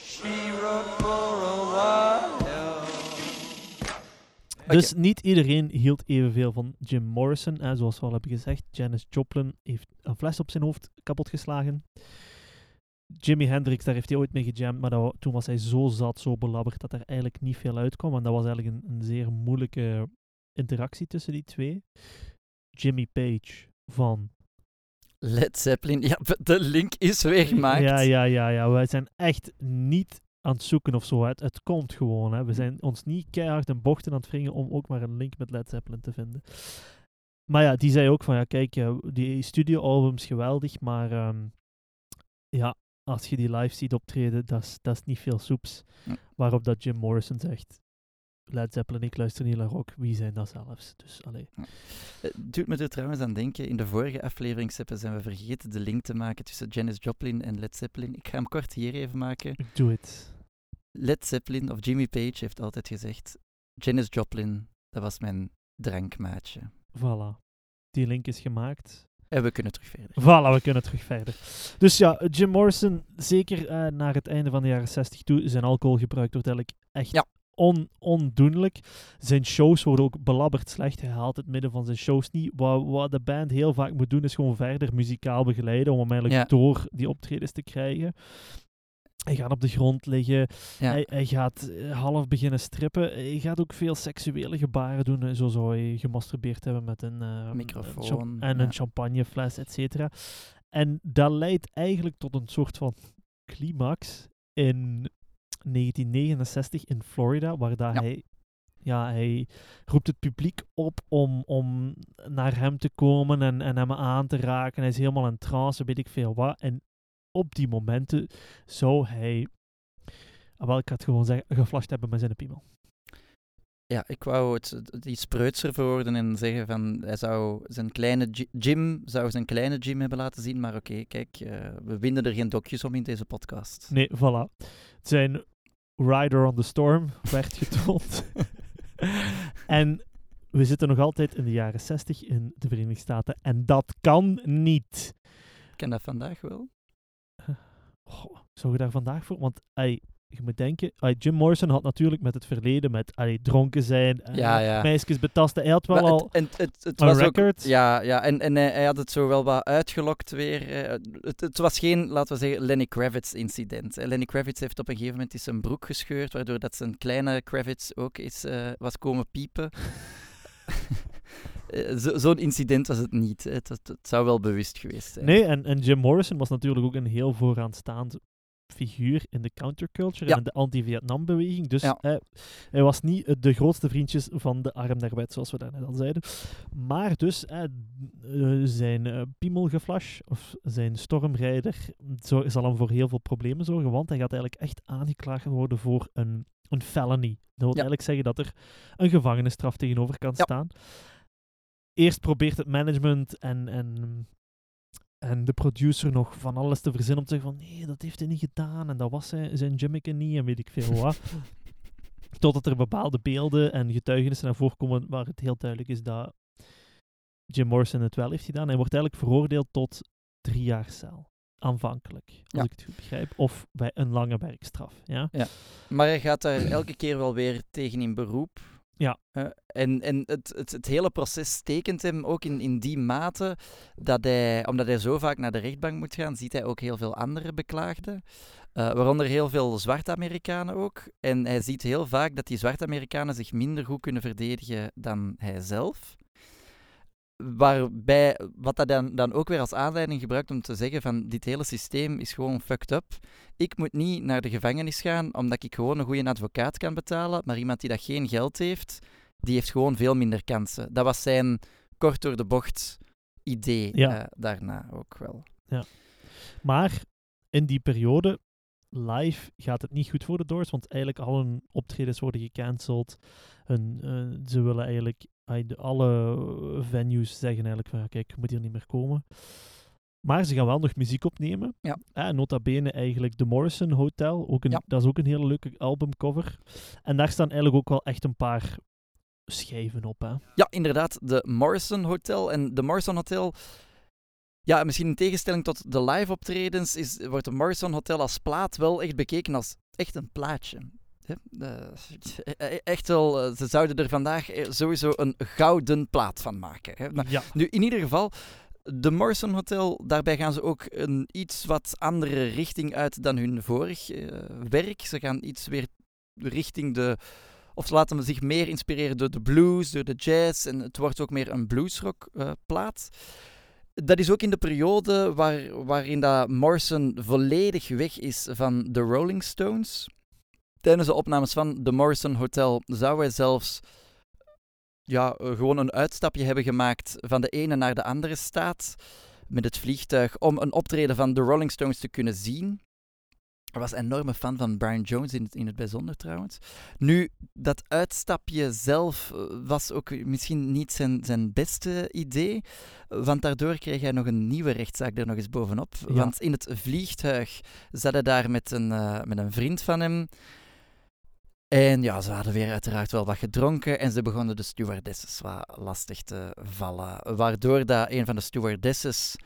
She rode for a while. Dus niet iedereen hield evenveel van Jim Morrison. En zoals we al hebben gezegd, Janis Joplin heeft een fles op zijn hoofd kapotgeslagen. Jimi Hendrix, daar heeft hij ooit mee gejamd, maar dat, toen was hij zo zat, zo belabberd, dat er eigenlijk niet veel uitkwam. En dat was eigenlijk een, een zeer moeilijke interactie tussen die twee. Jimmy Page van... Led Zeppelin. Ja, de link is weer gemaakt. Ja, ja, ja, ja. Wij zijn echt niet aan het zoeken of zo. Het, het komt gewoon. Hè. We zijn ons niet keihard in bochten aan het wringen om ook maar een link met Led Zeppelin te vinden. Maar ja, die zei ook van, ja, kijk, eh, die studioalbums geweldig, maar ehm, ja, als je die live ziet optreden, dat is- niet veel soeps. Waarop dat Jim Morrison zegt, Led Zeppelin, ik luister niet naar rock, wie zijn dat zelfs? Dus, allee. Het doet me er trouwens aan denken, in de vorige aflevering zijn we vergeten de link te maken tussen Janis Joplin en Led Zeppelin. Ik ga hem kort hier even maken. Do it. Led Zeppelin, of Jimmy Page, heeft altijd gezegd: Janis Joplin, dat was mijn drankmaatje. Voilà. Die link is gemaakt. En we kunnen terug verder. Voilà, we kunnen terug verder. Dus ja, Jim Morrison, zeker eh, naar het einde van de jaren 60 toe, zijn alcoholgebruik wordt eigenlijk echt Ja. On, ondoenlijk. Zijn shows worden ook belabberd slecht. Hij haalt het midden van zijn shows niet. Wat, wat de band heel vaak moet doen, is gewoon verder muzikaal begeleiden om hem eigenlijk Ja. door die optredens te krijgen. Hij gaat op de grond liggen. Ja. Hij, hij gaat eh, half beginnen strippen. Hij gaat ook veel seksuele gebaren doen. eh, Zo zou hij gemasturbeerd hebben met een, eh, een Microfoon, en ja. een champagnefles, et cetera. En dat leidt eigenlijk tot een soort van climax in 1969 in Florida, waar dat Ja. hij, ja, hij roept het publiek op om, om naar hem te komen en, en hem aan te raken. Hij is helemaal in trance, weet ik veel wat. En op die momenten zou hij, ah, wel, ik het gewoon zeggen, geflasht hebben met zijn piemel. Ja, ik wou het, het iets preutser verwoorden en zeggen van hij zou zijn kleine gy- Jim zou zijn kleine Jim hebben laten zien, maar oké, kijk, eh, we winnen er geen dokjes om in deze podcast. Nee, voilà. Zijn Rider on the Storm werd getoond. en we zitten nog altijd in de jaren 60 in de Verenigde Staten. En dat kan niet. Ik ken dat vandaag wel. Goh, zou je daar vandaag voor? Want ey, je moet denken, Jim Morrison had natuurlijk met het verleden, met ey, dronken zijn, eh, Ja, ja. meisjes betasten. Hij had wel Maar al het, en het, het een was ook, record. ja, ja, en, en hij, hij had het zo wel wat uitgelokt weer. eh, Het, het was geen, laten we zeggen, Lenny Kravitz incident. Eh, Lenny Kravitz heeft op een gegeven moment is zijn broek gescheurd, waardoor dat zijn kleine Kravitz ook is, eh, was komen piepen. Eh, zo- Zo'n incident was het niet. Het, het, het zou wel bewust geweest zijn. Nee, en, en Jim Morrison was natuurlijk ook een heel vooraanstaand figuur in de counterculture Ja. en in de anti-Vietnam-beweging. Dus Ja. hij, hij was niet eh, de grootste vriendjes van de arm der wet, zoals we daarnet al zeiden. Maar dus eh, eh, zijn eh, piemelgeflash, of zijn stormrijder, zo, zal hem voor heel veel problemen zorgen, want hij gaat eigenlijk echt aangeklaagd worden voor een, een felony. Dat wil Ja. eigenlijk zeggen dat er een gevangenisstraf tegenover kan Ja. staan. Eerst probeert het management en, en en de producer nog van alles te verzinnen om te zeggen van nee, dat heeft hij niet gedaan en dat was zijn, zijn Jimmeke niet en weet ik veel wat. Totdat er bepaalde beelden en getuigenissen naar voren komen waar het heel duidelijk is dat Jim Morrison het wel heeft gedaan. Hij wordt eigenlijk veroordeeld tot drie jaar cel. Aanvankelijk, als Ja. ik het goed begrijp. Of bij een lange werkstraf. Ja? Maar hij gaat daar elke keer wel weer tegen in beroep. Ja. Eh, en en het, het, het hele proces tekent hem ook in, in die mate dat hij, omdat hij zo vaak naar de rechtbank moet gaan, ziet hij ook heel veel andere beklaagden. eh, waaronder heel veel zwarte Amerikanen ook. En hij ziet heel vaak dat die zwarte Amerikanen zich minder goed kunnen verdedigen dan hij zelf. Waarbij, wat dat dan, dan ook weer als aanleiding gebruikt om te zeggen van dit hele systeem is gewoon fucked up. Ik moet niet naar de gevangenis gaan omdat ik gewoon een goede advocaat kan betalen, maar iemand die dat geen geld heeft, die heeft gewoon veel minder kansen. Dat was zijn kort door de bocht idee Ja. eh, daarna ook wel. Maar in die periode, live, gaat het niet goed voor de Doors, want eigenlijk al hun optredens worden gecanceld. Hun, eh, ze willen eigenlijk, de- alle venues zeggen eigenlijk van, kijk, je moet hier niet meer komen. Maar ze gaan wel nog muziek opnemen. Ja. Eh, nota bene eigenlijk de Morrison Hotel. Ook een, Ja. Dat is ook een hele leuke albumcover. En daar staan eigenlijk ook wel echt een paar schijven op. Hè. Ja, inderdaad, de Morrison Hotel. En de Morrison Hotel, ja, misschien in tegenstelling tot de live optredens, is, wordt de Morrison Hotel als plaat wel echt bekeken als echt een plaatje. Hè? Eh, echt wel, eh, ze zouden er vandaag eh, sowieso een gouden plaat van maken. Hè? Ja. Nu, in ieder geval, de Morrison Hotel, daarbij gaan ze ook een iets wat andere richting uit dan hun vorig werk. Ze gaan iets weer richting de... Of ze laten zich meer inspireren door de blues, door de jazz. En het wordt ook meer een bluesrock eh, plaat. Dat is ook in de periode waar, waarin dat Morrison volledig weg is van de Rolling Stones. Tijdens de opnames van de Morrison Hotel zou hij zelfs ja, eh, gewoon een uitstapje hebben gemaakt van de ene naar de andere staat met het vliegtuig om een optreden van de Rolling Stones te kunnen zien. Hij was een enorme fan van Brian Jones in het, in het bijzonder trouwens. Nu, dat uitstapje zelf eh, was ook misschien niet zijn, zijn beste idee, want daardoor kreeg hij nog een nieuwe rechtszaak er nog eens bovenop. Ja. Want in het vliegtuig zat hij daar met een, eh, met een vriend van hem. En ja, ze hadden weer uiteraard wel wat gedronken en ze begonnen de stewardesses wat lastig te vallen. Waardoor dat een van de stewardesses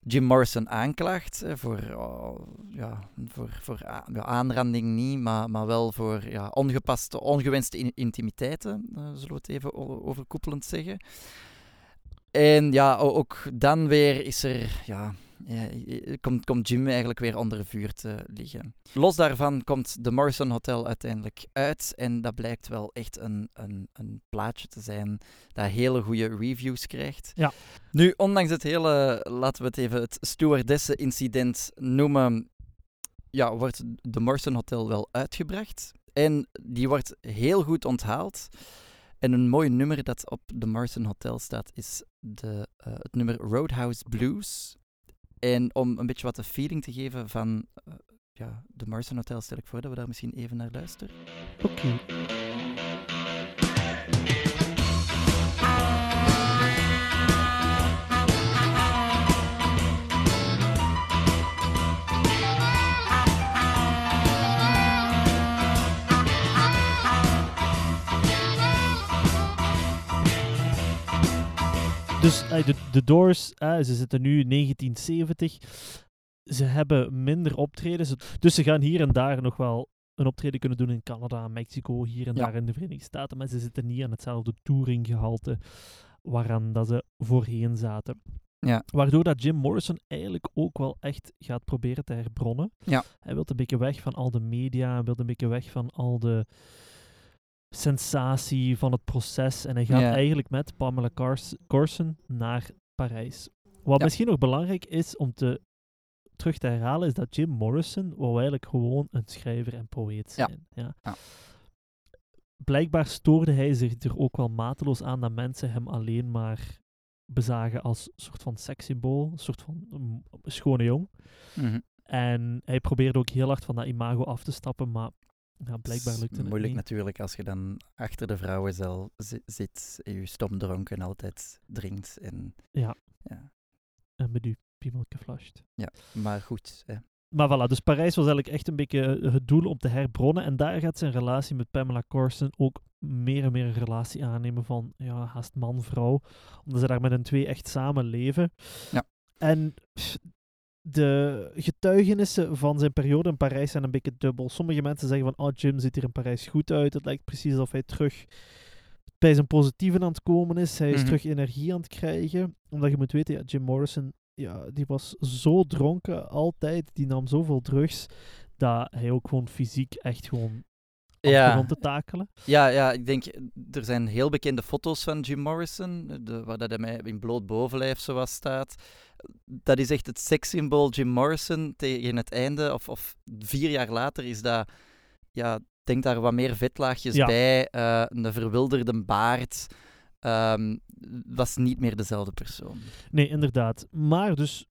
Jim Morrison aanklaagt eh, voor, oh, ja, voor, voor aanranding niet, maar, maar wel voor ja, ongepaste, ongewenste in- intimiteiten, eh, zullen we het even overkoepelend zeggen. En ja, ook dan weer is er, ja, komt, komt Jim eigenlijk weer onder vuur te liggen. Los daarvan komt de Morrison Hotel uiteindelijk uit. En dat blijkt wel echt een, een, een plaatje te zijn dat hele goede reviews krijgt. Ja. Nu, ondanks het hele, laten we het even het stewardessen-incident noemen, ja, wordt de Morrison Hotel wel uitgebracht. En die wordt heel goed onthaald. En een mooi nummer dat op de Morrison Hotel staat is de, eh, het nummer Roadhouse Blues. En om een beetje wat de feeling te geven van eh, ja, de Morrison Hotel, stel ik voor dat we daar misschien even naar luisteren. Oké. Dus eh, de, de Doors, eh, ze zitten nu 1970. Ze hebben minder optredens. Dus ze gaan hier en daar nog wel een optreden kunnen doen in Canada, Mexico, hier en Ja. daar in de Verenigde Staten. Maar ze zitten niet aan hetzelfde touringgehalte waaraan dat ze voorheen zaten. Ja. Waardoor dat Jim Morrison eigenlijk ook wel echt gaat proberen te herbronnen. Ja. Hij wil een beetje weg van al de media, hij wil een beetje weg van al de sensatie van het proces. En hij gaat eigenlijk met Pamela Cars- Corson naar Parijs. Wat Ja. misschien nog belangrijk is om te terug te herhalen, is dat Jim Morrison wou eigenlijk gewoon een schrijver en poëet zijn. Ja. Ja. Blijkbaar stoorde hij zich er ook wel mateloos aan dat mensen hem alleen maar bezagen als een soort van sekssymbool, een soort van mm, schone jong. Mhm. En hij probeerde ook heel hard van dat imago af te stappen, maar ja, blijkbaar lukte het Moeilijk niet. natuurlijk als je dan achter de vrouwenzel zi- zit en je stom dronken altijd drinkt. En, Ja. ja. En met uw piemeltje flasht. ja, maar goed. Hè. Maar voilà, dus Parijs was eigenlijk echt een beetje eh, het doel om te herbronnen. En daar gaat zijn relatie met Pamela Corson ook meer en meer een relatie aannemen van ja, haast man-vrouw. Omdat ze daar met een twee echt samen leven. Ja. En pff, de getuigenissen van zijn periode in Parijs zijn een beetje dubbel. Sommige mensen zeggen van, oh Jim ziet hier in Parijs goed uit. Het lijkt precies alsof hij terug bij zijn positieve aan het komen is. Hij is Mhm. terug energie aan het krijgen. Omdat je moet weten, ja, Jim Morrison ja, die was zo dronken altijd. Die nam zoveel drugs. Dat hij ook gewoon fysiek echt gewoon Ja. begon te takelen. Ja, ja, ik denk, er zijn heel bekende foto's van Jim Morrison, de, waar dat hij mij in bloot bovenlijf zoals staat. Dat is echt het sekssymbool Jim Morrison tegen het einde, of, of vier jaar later is dat, ja, denk daar wat meer vetlaagjes Ja. bij, eh, een verwilderde baard. ehm, was niet meer dezelfde persoon. Nee, inderdaad. Maar dus,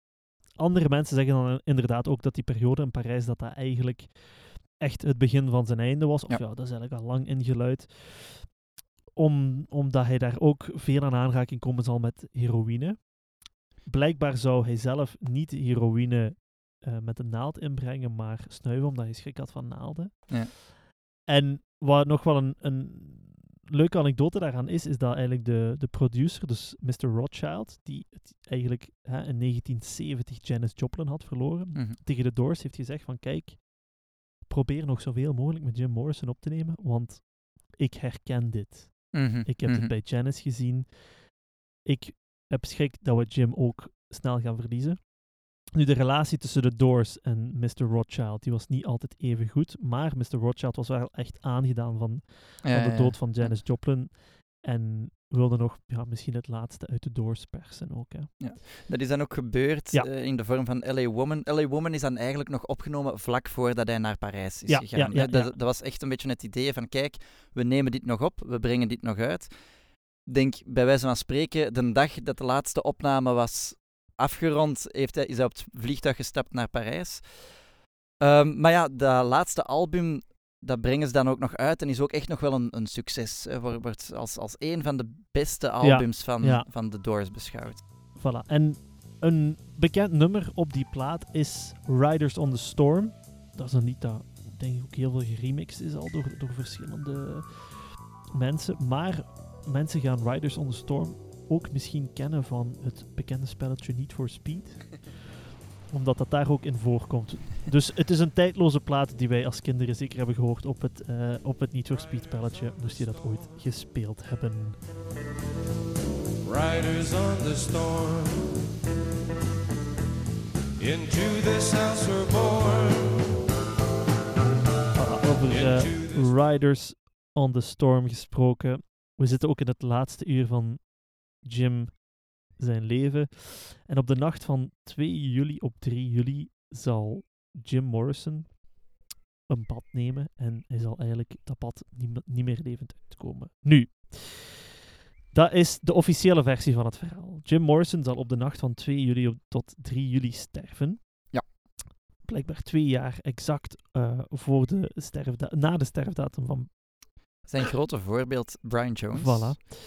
andere mensen zeggen dan inderdaad ook dat die periode in Parijs, dat dat eigenlijk echt het begin van zijn einde was. Of ja, Ja. dat is eigenlijk al lang ingeluid. Om, omdat hij daar ook veel aan aanraking komen zal met heroïne. Blijkbaar zou hij zelf niet heroïne eh, met een naald inbrengen, maar snuiven, omdat hij schrik had van naalden. Ja. En wat nog wel een, een leuke anekdote daaraan is, is dat eigenlijk de, de producer, dus Mr. Rothschild, die het eigenlijk hè, in 1970 Janis Joplin had verloren, Mhm. tegen de Doors heeft gezegd van kijk, probeer nog zoveel mogelijk met Jim Morrison op te nemen, want ik herken dit. Mhm, Ik heb mhm. het bij Janis gezien. Ik heb schrik dat we Jim ook snel gaan verliezen. Nu, de relatie tussen de Doors en Mr. Rothschild, die was niet altijd even goed, maar Mr. Rothschild was wel echt aangedaan van, van de ja, dood van ja. Janis Joplin en wilde nog ja, misschien het laatste uit de Doors persen ook. Hè. Dat is dan ook gebeurd Ja. eh, in de vorm van LA Woman. LA Woman is dan eigenlijk nog opgenomen vlak voordat hij naar Parijs is Ja, gegaan. ja, ja, hè. dat, ja. dat was echt een beetje het idee van, kijk, we nemen dit nog op, we brengen dit nog uit. Ik Denk, bij wijze van spreken, de dag dat de laatste opname was afgerond, heeft hij, is hij op het vliegtuig gestapt naar Parijs. Ehm, maar ja, dat laatste album, dat brengen ze dan ook nog uit en is ook echt nog wel een, een succes. hè. Wordt- als, als een van de beste albums van, ja. van de Doors beschouwd. Voilà. En een bekend nummer op die plaat is Riders on the Storm. Dat is een lied dat denk ik ook heel veel geremixed is al door, door verschillende mensen. Maar mensen gaan Riders on the Storm ook misschien kennen van het bekende spelletje Need for Speed. Omdat dat daar ook in voorkomt. Dus het is een tijdloze plaat die wij als kinderen zeker hebben gehoord op het, eh, op het Need for Speed spelletje. Moest je dat ooit gespeeld hebben. Riders on the storm. Into this house we're born. Voilà, over eh, Riders on the Storm gesproken. We zitten ook in het laatste uur van Jim zijn leven. En op de nacht van 2 juli op 3 juli zal Jim Morrison een pad nemen. En hij zal eigenlijk dat pad niet, me- niet meer levend uitkomen. Nu, dat is de officiële versie van het verhaal. Jim Morrison zal op de nacht van 2 juli op, tot 3 juli sterven. Ja. Blijkbaar twee jaar exact eh, voor de sterfda na de sterfdatum van Zijn grote voorbeeld, Brian Jones. Voilà.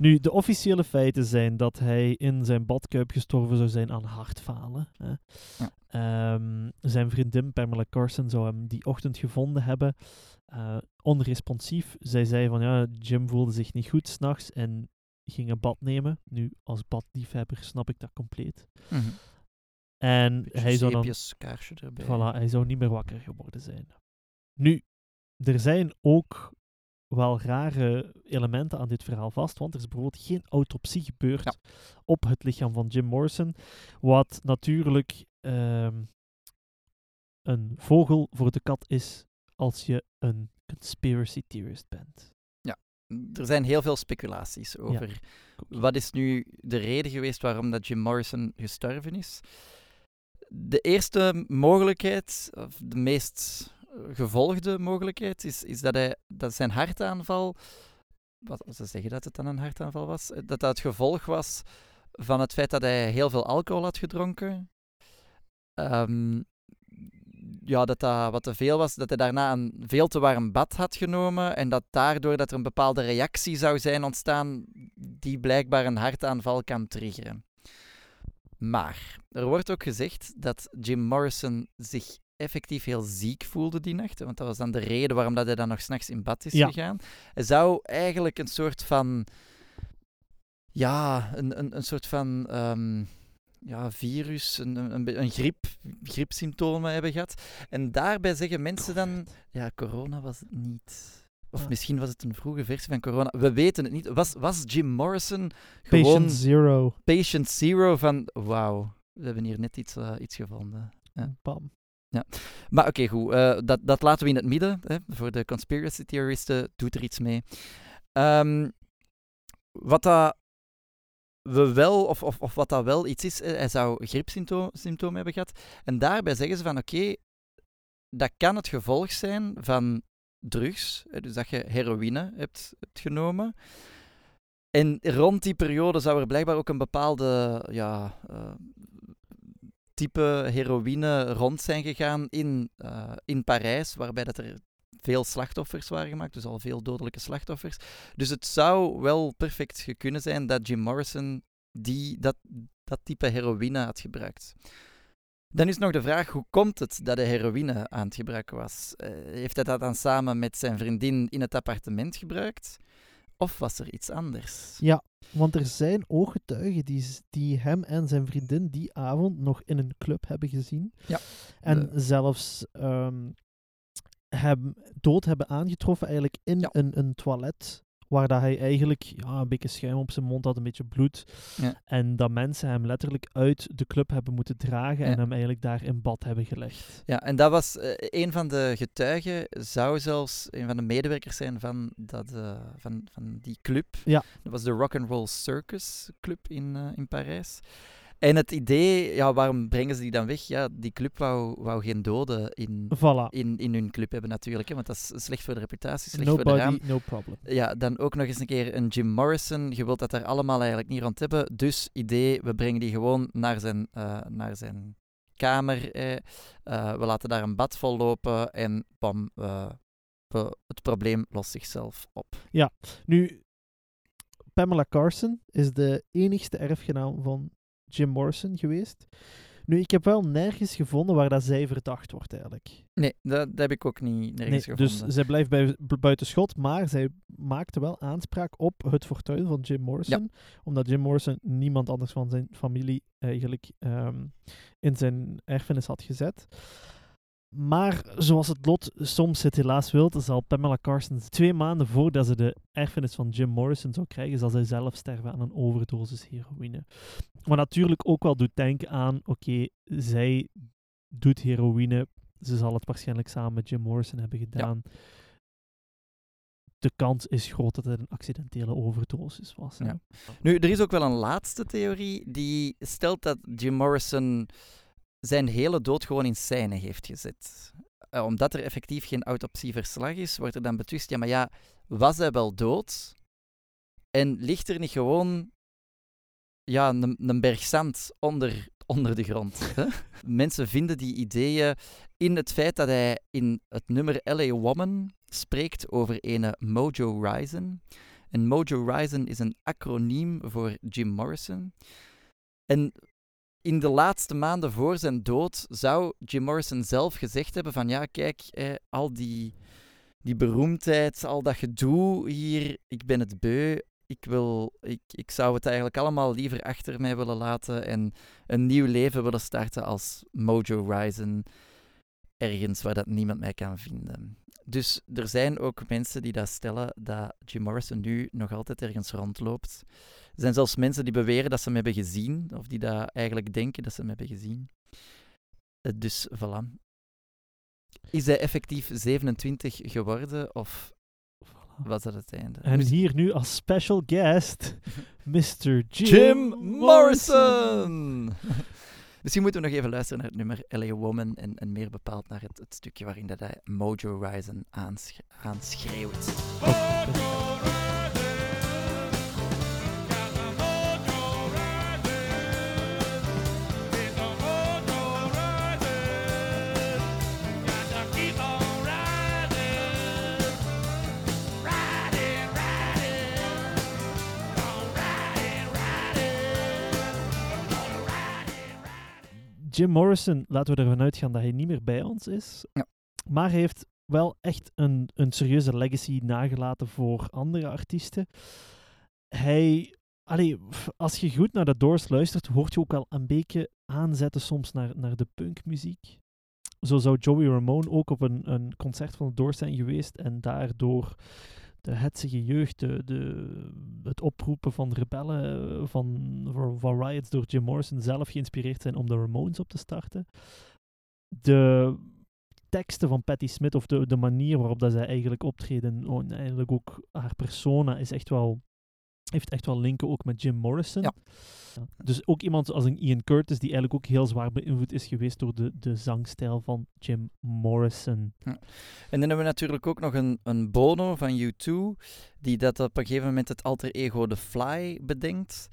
Nu, de officiële feiten zijn dat hij in zijn badkuip gestorven zou zijn aan hartfalen. Hè. Ja. Ehm, zijn vriendin Pamela Carson zou hem die ochtend gevonden hebben. eh, onresponsief. Zij zei van ja, Jim voelde zich niet goed s'nachts en ging een bad nemen. Nu, als badliefhebber snap ik dat compleet. Mhm. En hij zou dan kaarsje erbij. Voilà, hij zou niet meer wakker geworden zijn. Nu, er zijn ook wel rare elementen aan dit verhaal vast, want er is bijvoorbeeld geen autopsie gebeurd Ja. op het lichaam van Jim Morrison, wat natuurlijk ehm, een vogel voor de kat is als je een conspiracy theorist bent. Er zijn heel veel speculaties over wat is nu de reden geweest waarom dat Jim Morrison gestorven is. De eerste mogelijkheid, of de meest gevolgde mogelijkheid, is, is dat, hij, dat zijn hartaanval. Wat ze zeggen dat het dan een hartaanval was? eh, Dat dat het gevolg was van het feit dat hij heel veel alcohol had gedronken. Ehm, ja, dat dat wat te veel was, dat hij daarna een veel te warm bad had genomen en dat daardoor dat er een bepaalde reactie zou zijn ontstaan die blijkbaar een hartaanval kan triggeren. Maar er wordt ook gezegd dat Jim Morrison zich effectief heel ziek voelde die nacht, want dat was dan de reden waarom dat hij dan nog s'nachts in bad is Ja. gegaan. Hij zou eigenlijk een soort van ja, een, een, een soort van ehm, ja, virus, een, een, een, griep, griepsymptomen hebben gehad. En daarbij zeggen mensen dan, ja, corona was het niet. Of misschien was het een vroege versie van corona. We weten het niet. Was, was Jim Morrison gewoon Patient Zero. patient zero van, wauw, we hebben hier net iets, eh, iets gevonden. Ja. Bam. Maar oké, goed. eh, dat, dat laten we in het midden. Hè. Voor de conspiracy theoristen doet er iets mee. Ehm, wat dat we wel, of, of, of wat dat wel iets is, eh, hij zou griepsymptomen hebben gehad. En daarbij zeggen ze van oké, dat kan het gevolg zijn van drugs. Dus dat je heroïne hebt, hebt genomen. En rond die periode zou er blijkbaar ook een bepaalde ja, eh, type heroïne rond zijn gegaan in, eh, in Parijs, waarbij dat er veel slachtoffers waren gemaakt, dus al veel dodelijke slachtoffers. Dus het zou wel perfect kunnen zijn dat Jim Morrison die, dat, dat type heroïne had gebruikt. Dan is nog de vraag, hoe komt het dat hij heroïne aan het gebruiken was? Eh, heeft hij dat dan samen met zijn vriendin in het appartement gebruikt? Of was er iets anders? Ja, want er zijn ooggetuigen die, die hem en zijn vriendin die avond nog in een club hebben gezien. Ja. En De- zelfs ehm, hem dood hebben aangetroffen eigenlijk in Ja. een, een toilet. Waar dat hij eigenlijk ja, een beetje schuim op zijn mond had, een beetje bloed. Ja. En dat mensen hem letterlijk uit de club hebben moeten dragen Ja. en hem eigenlijk daar in bad hebben gelegd. Ja, en dat was eh, een van de getuigen, zou zelfs een van de medewerkers zijn van, dat, eh, van, van die club. Ja. Dat was de Rock and Roll Circus Club in, eh, in Parijs. En het idee, ja, waarom brengen ze die dan weg? Ja, die club wou, wou geen doden in, Voilà. in, in hun club hebben natuurlijk, hè, want dat is slecht voor de reputatie, slecht voor de raam. No problem. Ja, dan ook nog eens een keer een Jim Morrison. Je wilt dat daar allemaal eigenlijk niet rond hebben. Dus idee, we brengen die gewoon naar zijn, eh, naar zijn kamer. eh. We laten daar een bad vol lopen en bam, het probleem lost zichzelf op. Nu, Pamela Carson is de enigste erfgenaam van Jim Morrison geweest. Nu, ik heb wel nergens gevonden waar dat zij verdacht wordt eigenlijk. Nee, dat, dat heb ik ook niet nergens Nee, gevonden. dus zij blijft bij, bu- buiten schot, maar zij maakte wel aanspraak op het fortuin van Jim Morrison. Omdat Jim Morrison niemand anders van zijn familie eigenlijk ehm, in zijn erfenis had gezet. Maar zoals het lot soms het helaas wil, zal Pamela Carson twee maanden voordat ze de erfenis van Jim Morrison zou krijgen, zal zij zelf sterven aan een overdosis heroïne. Wat natuurlijk ook wel doet denken aan, oké, zij doet heroïne, ze zal het waarschijnlijk samen met Jim Morrison hebben gedaan. De kans is groot dat het een accidentele overdosis was. Ja. Nu, er is ook wel een laatste theorie die stelt dat Jim Morrison zijn hele dood gewoon in scène heeft gezet. Eh, omdat er effectief geen autopsieverslag is, wordt er dan betwist, ja, maar ja, was hij wel dood? En ligt er niet gewoon ja, een, een berg zand onder, onder de grond? Hè? Mensen vinden die ideeën in het feit dat hij in het nummer LA Woman spreekt over ene Mojo Ryzen. En Mojo Ryzen is een acroniem voor Jim Morrison. En in de laatste maanden voor zijn dood zou Jim Morrison zelf gezegd hebben van ja, kijk, eh, al die, die beroemdheid, al dat gedoe hier, ik ben het beu. Ik, wil, ik, ik zou het eigenlijk allemaal liever achter mij willen laten en een nieuw leven willen starten als Mojo Ryzen. Ergens waar dat niemand mij kan vinden. Dus er zijn ook mensen die dat stellen dat Jim Morrison nu nog altijd ergens rondloopt. Er zijn zelfs mensen die beweren dat ze hem hebben gezien, of die dat eigenlijk denken dat ze hem hebben gezien. Eh, Dus voilà. Is hij effectief 27 geworden, of Voilà. was dat het einde? En Dus- hier nu als special guest, Mr. Jim, Jim Morrison! Misschien moeten we nog even luisteren naar het nummer LA Woman en, en meer bepaald naar het, het stukje waarin dat hij Mojo Ryzen aansch aanschreeuwt. Jim Morrison, laten we ervan uitgaan dat hij niet meer bij ons is. Ja. Maar hij heeft wel echt een, een serieuze legacy nagelaten voor andere artiesten. Hij, allee, als je goed naar de Doors luistert, hoort je ook wel een beetje aanzetten soms naar, naar de punkmuziek. Zo zou Joey Ramone ook op een, een concert van de Doors zijn geweest en daardoor de hetsige jeugd, de, het oproepen van rebellen, eh, van, van, van riots door Jim Morrison zelf geïnspireerd zijn om de Ramones op te starten. De teksten van Patti Smith, of de, de manier waarop dat zij eigenlijk optreden, oh, en eigenlijk ook haar persona, is echt wel, heeft echt wel linken ook met Jim Morrison. Ja. Ja. Dus ook iemand als een Ian Curtis, die eigenlijk ook heel zwaar beïnvloed is geweest door de, de zangstijl van Jim Morrison. En dan hebben we natuurlijk ook nog een, een Bono van U2, die dat op een gegeven moment het alter ego The Fly bedenkt.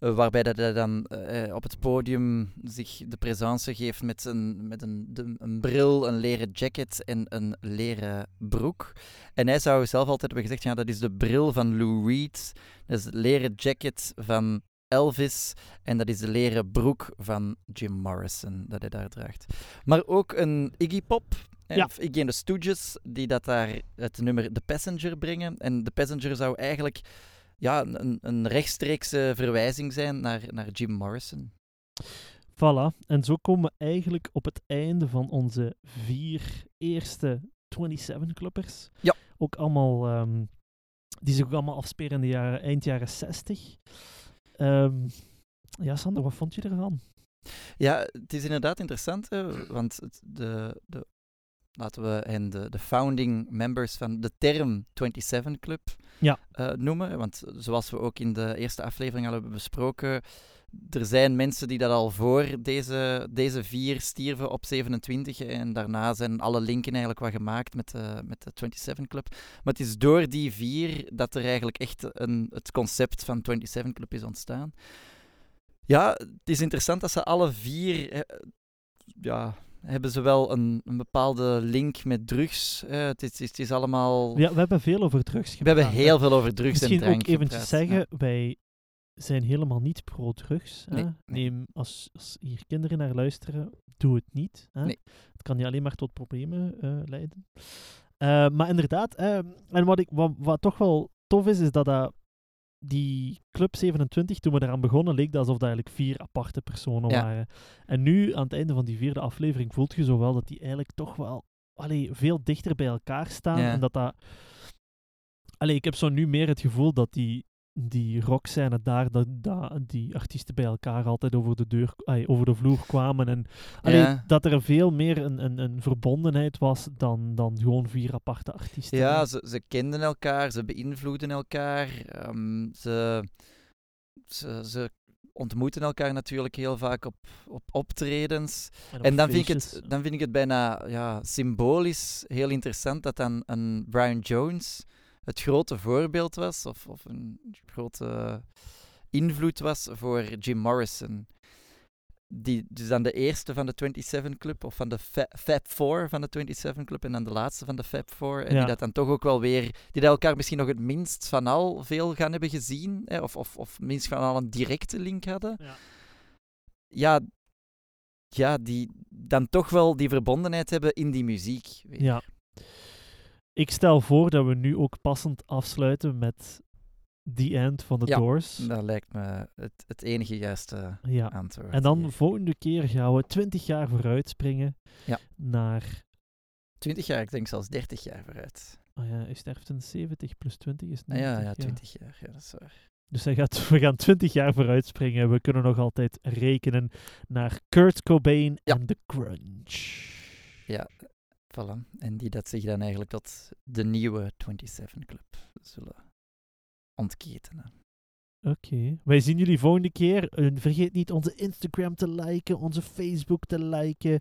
Eh, waarbij dat hij dan eh, op het podium zich de présence geeft met, een, met een, de- een bril, een leren jacket en een leren broek. En hij zou zelf altijd hebben gezegd, ja, dat is de bril van Lou Reed, dat is het leren jacket van Elvis en dat is de leren broek van Jim Morrison dat hij daar draagt. Maar ook een Iggy Pop, Ja. of Iggy and the Stooges, die dat daar het nummer The Passenger brengen. En The Passenger zou eigenlijk ja, een, een rechtstreekse verwijzing zijn naar, naar Jim Morrison. Voilà, en zo komen we eigenlijk op het einde van onze vier eerste 27-clubbers. Ja. Ook allemaal, ehm, die zich ook allemaal afspelen in de jaren, eind jaren 60. Ehm, ja, Sander, wat vond je ervan? Ja, het is inderdaad interessant, hè, want het- de, de, laten we hen de, de founding members van de term 27 Club Ja. eh, noemen. Want zoals we ook in de eerste aflevering al hebben besproken, er zijn mensen die dat al voor deze, deze vier stierven op 27. En daarna zijn alle linken eigenlijk wat gemaakt met de, met de 27 Club. Maar het is door die vier dat er eigenlijk echt een, het concept van 27 Club is ontstaan. Ja, het is interessant dat ze alle vier eh, ja, hebben ze wel een, een bepaalde link met drugs. Het, is, het is allemaal... Ja, we hebben veel over drugs we hebben heel veel over drugs Misschien en drank ook eventjes zeggen, ja. wij zijn helemaal niet pro-drugs. hè. Nee, nee. Neem, als, als hier kinderen naar luisteren, doe het niet. Hè. Nee. Het kan je alleen maar tot problemen eh, leiden. Eh, maar inderdaad, eh, en wat, ik, wat, wat toch wel tof is, is dat dat die Club 27, toen we eraan begonnen, leek dat alsof dat eigenlijk vier aparte personen Ja. waren. En nu, aan het einde van die vierde aflevering, voelt je zo wel dat die eigenlijk toch wel allee, veel dichter bij elkaar staan. Ja. En dat dat... Allee, ik heb zo nu meer het gevoel dat die, die rockscène daar, dat, dat die artiesten bij elkaar altijd over de, deur, over de vloer kwamen. En allee, Ja. dat er veel meer een, een, een verbondenheid was dan, dan gewoon vier aparte artiesten. Ja, ze, ze kenden elkaar, ze beïnvloeden elkaar, ehm, ze, ze, ze ontmoeten elkaar natuurlijk heel vaak op, op optredens. op En dan vind, ik het, dan vind ik het bijna ja, symbolisch heel interessant dat dan een Brian Jones het grote voorbeeld was, of, of een grote invloed was voor Jim Morrison. Die dus dan de eerste van de 27 Club, of van de Fa- Fab Four van de 27 Club, en dan de laatste van de Fab Four. En Ja. die dat dan toch ook wel weer, die dat elkaar misschien nog het minst van al veel gaan hebben gezien, hè, of, of, of minst van al een directe link hadden Ja. ja, ja, die dan toch wel die verbondenheid hebben in die muziek. weer. Ja. Ik stel voor dat we nu ook passend afsluiten met The End van The Ja, Doors. Dat lijkt me het, het enige juiste Ja. antwoord. En dan hier. volgende keer gaan we 20 jaar vooruit springen Ja. naar... 20 jaar, ik denk zelfs 30 jaar vooruit. Oh ja, hij sterft in 70 plus 20 is Ah, 90. ja, ja, 20 jaar, ja, dat is waar. Dus hij gaat, we gaan 20 jaar vooruit springen. We kunnen nog altijd rekenen naar Kurt Cobain Ja. en The Grunge. Ja, voilà. En die dat zich dan eigenlijk tot de nieuwe 27 Club zullen ontketenen. Oké. Wij zien jullie volgende keer. Vergeet niet onze Instagram te liken, onze Facebook te liken.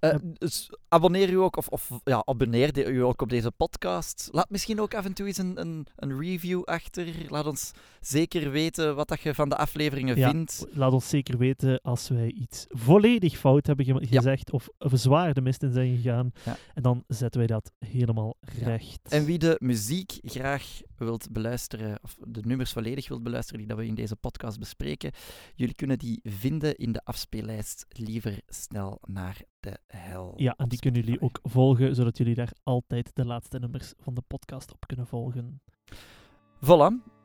Eh, Ja. dus abonneer u ook, of, of ja, abonneer de- u ook op deze podcast. Laat misschien ook af en toe eens een, een, een review achter. Laat ons zeker weten wat dat je van de afleveringen Ja. vindt. Laat ons zeker weten als wij iets volledig fout hebben ge- gezegd of, of zwaar de mist in zijn gegaan. Ja. En dan zetten wij dat helemaal Ja. recht. En wie de muziek graag wilt beluisteren, of de nummers volledig wilt beluisteren die dat we in deze podcast bespreken, jullie kunnen die vinden in de afspeellijst Liever snel naar de hel. Ja, en die kunnen jullie ook volgen, zodat jullie daar altijd de laatste nummers van de podcast op kunnen volgen. Voilà.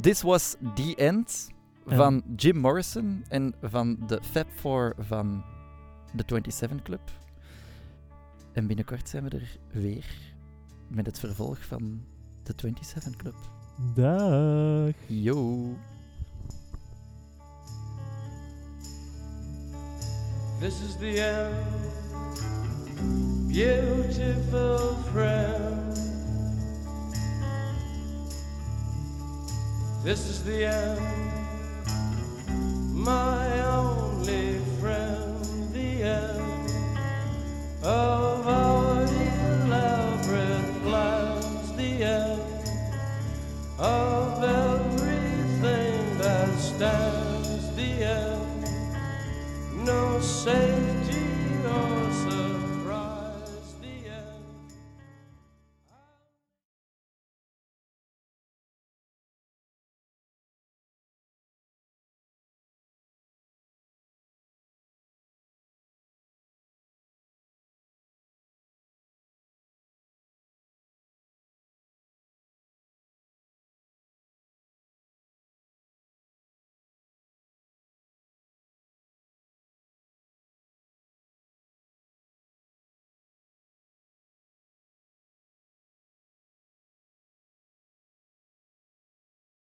This was The End van Jim Morrison en van de Fab Four van de 27 Club. En binnenkort zijn we er weer met het vervolg van de 27 Club. Dag. Yo. This is the end, beautiful friend. This is the end, my only friend. The end of our elaborate plans. The end of everything that stands. no safety or